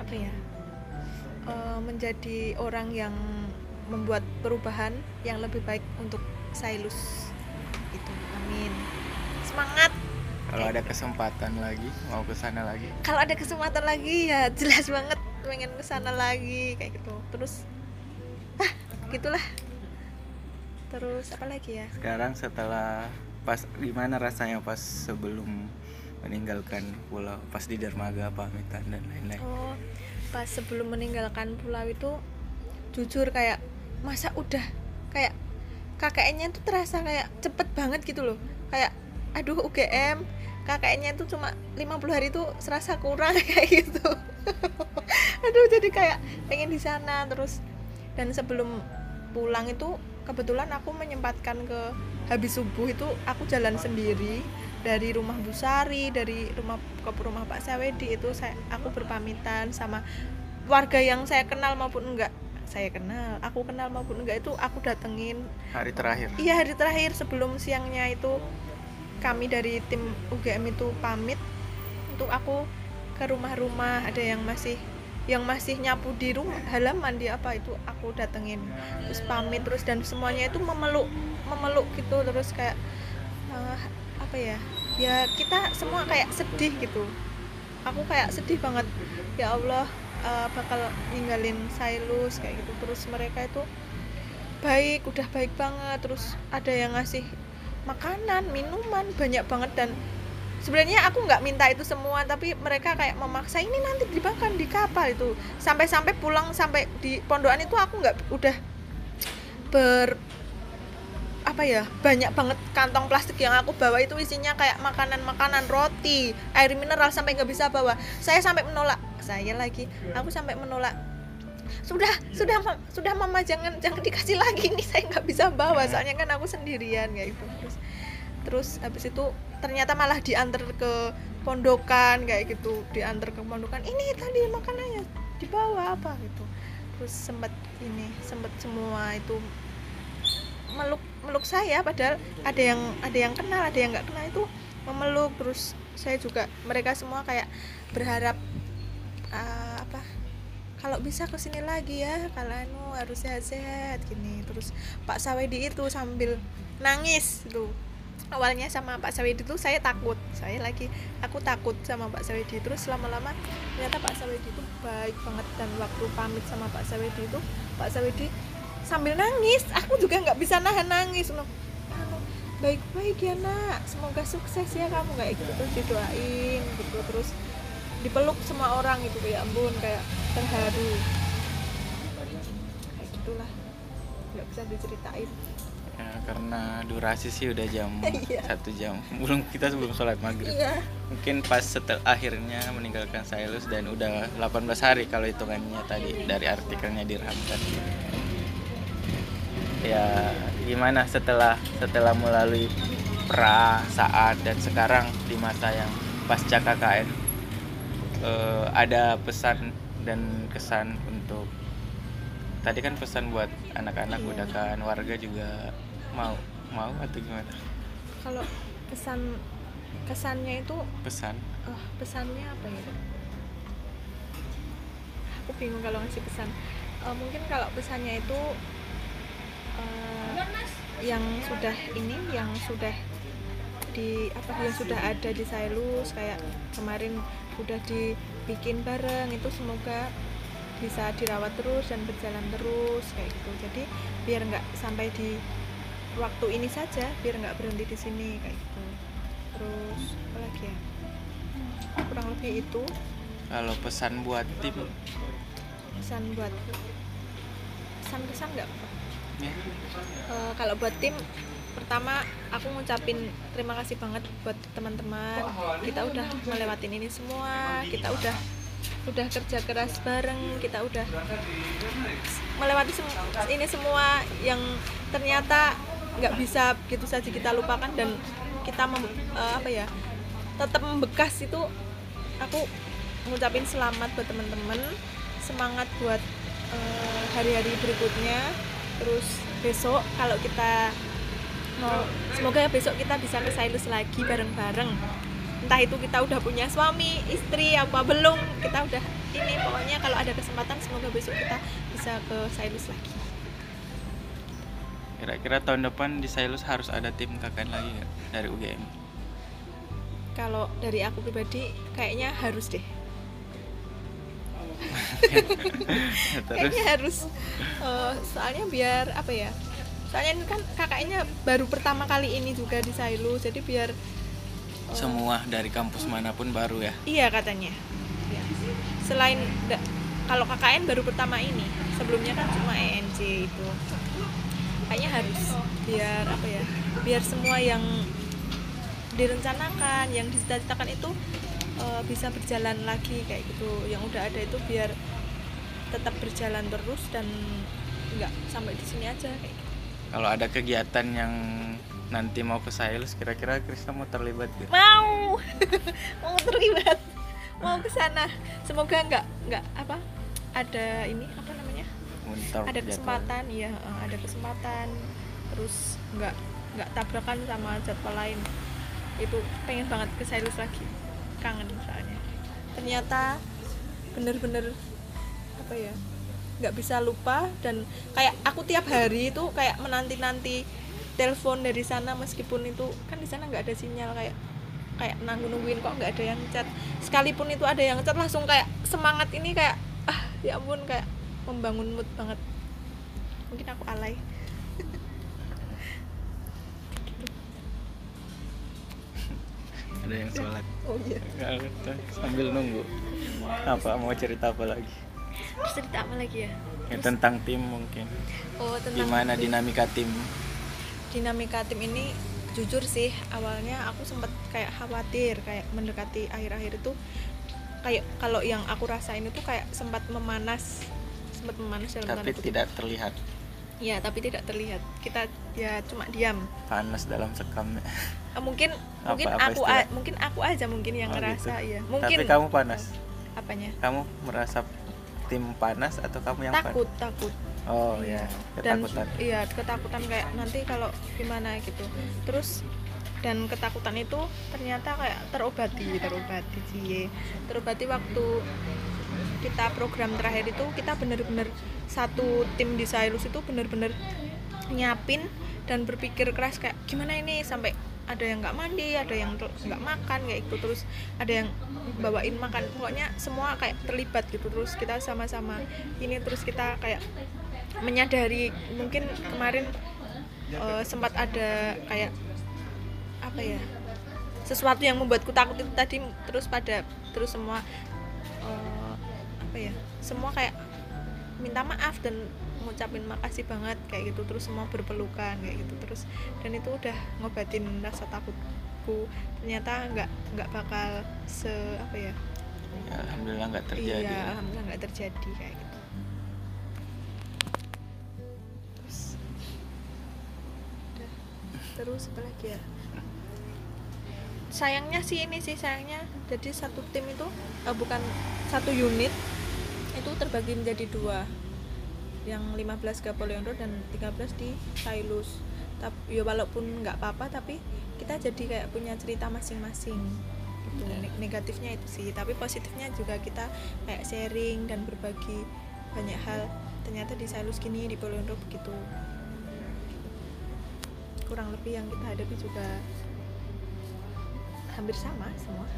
apa ya eh, menjadi orang yang membuat perubahan yang lebih baik untuk Sailus. Itu amin. Semangat. Kalau ada kesempatan lagi, mau ke sana lagi. kalau ada kesempatan lagi ya jelas banget. Pengen ke sana lagi kayak gitu. Terus ah gitulah. Terus apa lagi ya? Sekarang setelah pas gimana rasanya pas sebelum meninggalkan pulau, pas di dermaga pamitan dan lain-lain. oh pas sebelum meninggalkan pulau itu jujur kayak masa udah kayak KKN-nya tuh terasa kayak cepet banget gitu loh. Kayak aduh UGM KKN-nya itu cuma 50 hari itu serasa kurang kayak gitu. Aduh jadi kayak pengen di sana terus dan sebelum pulang itu kebetulan aku menyempatkan ke habis subuh itu aku jalan sendiri dari rumah Bu Sari dari rumah ke rumah Pak Sawedi itu saya aku berpamitan sama warga yang saya kenal maupun enggak. Saya kenal aku kenal maupun enggak itu aku datengin. Hari terakhir. iya hari terakhir sebelum siangnya itu kami dari tim UGM itu pamit untuk aku ke rumah-rumah ada yang masih yang masih nyapu di rumah halaman di apa itu aku datengin. Terus pamit terus dan semuanya itu memeluk memeluk gitu terus kayak eh, apa ya ya kita semua kayak sedih gitu. Aku kayak sedih banget. Ya Allah eh, bakal ninggalin Sailus kayak gitu. Terus mereka itu baik udah baik banget. Terus ada yang ngasih makanan minuman banyak banget. Dan sebenarnya aku nggak minta itu semua tapi mereka kayak memaksa ini nanti dimakan di kapal itu. Sampai-sampai pulang sampai di pondokan itu aku nggak udah ber apa ya banyak banget kantong plastik yang aku bawa itu isinya kayak makanan-makanan roti air mineral sampai nggak bisa bawa. Saya sampai menolak. Saya lagi aku sampai menolak. Sudah sudah sudah mama jangan jangan dikasih lagi nih saya nggak bisa bawa. Soalnya kan aku sendirian kayak gitu terus terus habis itu ternyata malah diantar ke pondokan kayak gitu. Diantar ke pondokan ini tadi makanannya dibawa apa? Gitu. Terus sempat ini sempat semua itu meluk meluk saya padahal ada yang ada yang kenal ada yang nggak kenal itu memeluk. Terus saya juga mereka semua kayak berharap uh, apa kalau bisa ke sini lagi ya kalau anu harus sehat-sehat gini. Terus Pak Sawedi itu sambil nangis itu. Awalnya sama Pak Sawedi itu saya takut. Saya lagi aku takut sama Pak Sawedi. Terus lama-lama ternyata Pak Sawedi itu baik banget dan waktu pamit sama Pak Sawedi itu Pak Sawedi sambil nangis. Aku juga nggak bisa nahan nangis. Loh baik-baik ya nak. Semoga sukses ya kamu. Kayak gitu terus didoain gitu. Terus dipeluk semua orang itu ya ampun kayak terharu. Kayak gitulah. Nggak bisa diceritain. Ya, karena durasi sih udah jam Iya. satu jam. Belum kita sebelum sholat maghrib. Iya. Mungkin pas setelah akhirnya meninggalkan Sailus dan udah 18 hari kalau hitungannya tadi dari artikelnya diramkan ya gimana setelah setelah melalui pra saat dan sekarang di masa yang pasca KKN eh, ada pesan dan kesan untuk tadi kan pesan buat anak-anak Iya. udah kan warga juga mau mau atau gimana? Kalau kesan kesannya itu pesan. Oh, pesannya apa ya? Aku bingung kalau ngasih pesan. Eh, mungkin kalau pesannya itu eh, yang sudah ini yang sudah di apa yang sudah ada di Sailus kayak kemarin udah dibikin bareng itu semoga bisa dirawat terus dan berjalan terus kayak gitu. Jadi biar nggak sampai di waktu ini saja biar nggak berhenti di sini kayak gitu. Terus apa lagi ya? Kurang lebih itu. Kalau pesan buat tim. Pesan buat pesan-pesan nggak Eh, kalau buat tim pertama aku ngucapin terima kasih banget buat teman-teman. Kita udah melewatin ini semua. Kita udah udah kerja keras bareng. Kita udah melewati sem- ini semua yang ternyata nggak bisa gitu saja kita lupakan dan kita mem- eh, apa ya tetap membekas itu aku ngucapin selamat buat teman-teman. Semangat buat eh, hari-hari berikutnya terus besok kalau kita mau semoga besok kita bisa ke Sailus lagi bareng-bareng. Entah itu kita udah punya suami istri apa belum kita udah ini. Pokoknya kalau ada kesempatan semoga besok kita bisa ke Sailus lagi. Kira-kira tahun depan di Sailus harus ada tim KKN lagi nggak dari UGM kalau dari aku pribadi kayaknya harus deh kayaknya harus eh, soalnya biar apa ya soalnya ini kan kakaknya baru pertama kali ini juga di Sailus jadi biar eh, semua dari kampus mana pun baru ya Iya katanya. Iya. Selain da- kalau KKN baru pertama ini, sebelumnya kan cuma ENC itu. Kayaknya harus biar apa ya? Biar semua yang direncanakan, yang dicita-citakan itu eh, bisa berjalan lagi kayak gitu. Yang udah ada itu biar tetap berjalan terus dan nggak sampai di sini aja kayak gitu. kalau ada kegiatan yang nanti mau ke Sailus kira-kira Krisna mau terlibat gak? Mau, mau terlibat, mau ke sana. Semoga nggak nggak apa ada ini apa namanya? Ada jadwal. kesempatan iya eh, ada kesempatan terus nggak nggak tabrakan sama jadwal lain itu pengen banget ke Sailus lagi kangen soalnya. Ternyata bener-bener apa ya nggak bisa lupa dan kayak aku tiap hari itu kayak menanti-nanti telepon dari sana meskipun itu kan di sana nggak ada sinyal kayak kayak nanggu nungguin kok nggak ada yang chat. Sekalipun itu ada yang chat langsung kayak semangat ini kayak ah ya ampun kayak membangun mood banget. Mungkin aku alay ada yang sholat. Oh iya. Sambil nunggu. Apa mau cerita apa lagi? Terus cerita apa lagi ya? Ya, tentang tim mungkin. Oh tentang gimana tim. dinamika tim? Dinamika tim ini jujur sih awalnya aku sempat kayak khawatir kayak mendekati akhir-akhir itu kayak kalau yang aku rasain itu kayak sempat memanas. Sempat memanas dalam tapi tidak terlihat ya tapi tidak terlihat. Kita ya cuma diam. Panas dalam sekam. Eh, mungkin Apa- mungkin apa aku istilah? a- mungkin aku aja mungkin yang Oh, ngerasa gitu. ya mungkin. tapi kamu panas? Apanya? Kamu merasa tim panas atau kamu yang takut panas? takut. Oh ya dan ketakutan. iya ketakutan kayak nanti kalau gimana gitu. Terus dan ketakutan itu ternyata kayak terobati terobati sih terobati waktu kita program terakhir itu kita bener-bener satu tim di Sailus itu bener-bener nyiapin dan berpikir keras kayak gimana ini sampai ada yang nggak mandi ada yang nggak makan kayak gitu. Terus ada yang bawain makan. Pokoknya semua kayak terlibat gitu. Terus kita sama-sama ini terus kita kayak menyadari mungkin kemarin eh, sempat ada kayak apa ya sesuatu yang membuatku takut itu tadi terus pada terus semua eh, apa ya semua kayak minta maaf dan ngucapin makasih banget kayak gitu. Terus semua berpelukan kayak gitu. Terus dan itu udah ngobatin rasa takutku. Ternyata nggak nggak bakal se apa ya? Ya, alhamdulillah nggak terjadi. Iya ya. alhamdulillah nggak terjadi kayak gitu. Terus udah. Terus apa lagi ya? Sayangnya sih ini sih sayangnya jadi satu tim itu eh, bukan satu unit itu terbagi menjadi dua. Yang 15 ke Polion Road dan 13 di Sailus tapi ya walaupun nggak apa-apa tapi kita jadi kayak punya cerita masing-masing. Gitu. Ya. Neg- negatifnya itu sih tapi positifnya juga kita kayak sharing dan berbagi banyak hal. Ternyata di Sailus gini di Polion Road begitu. Kurang lebih yang kita hadapi juga hampir sama semua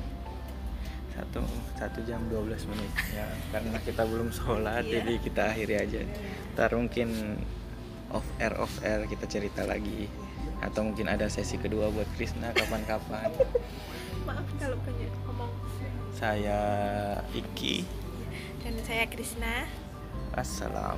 satu satu jam 12 menit ya. Karena kita belum sholat Iya. jadi kita akhiri aja. Ntar mungkin off air off air kita cerita lagi. Atau mungkin ada sesi kedua buat Krisna kapan-kapan. Maaf kalau banyak ngomong. Saya Iki. Dan saya Krisna. Assalam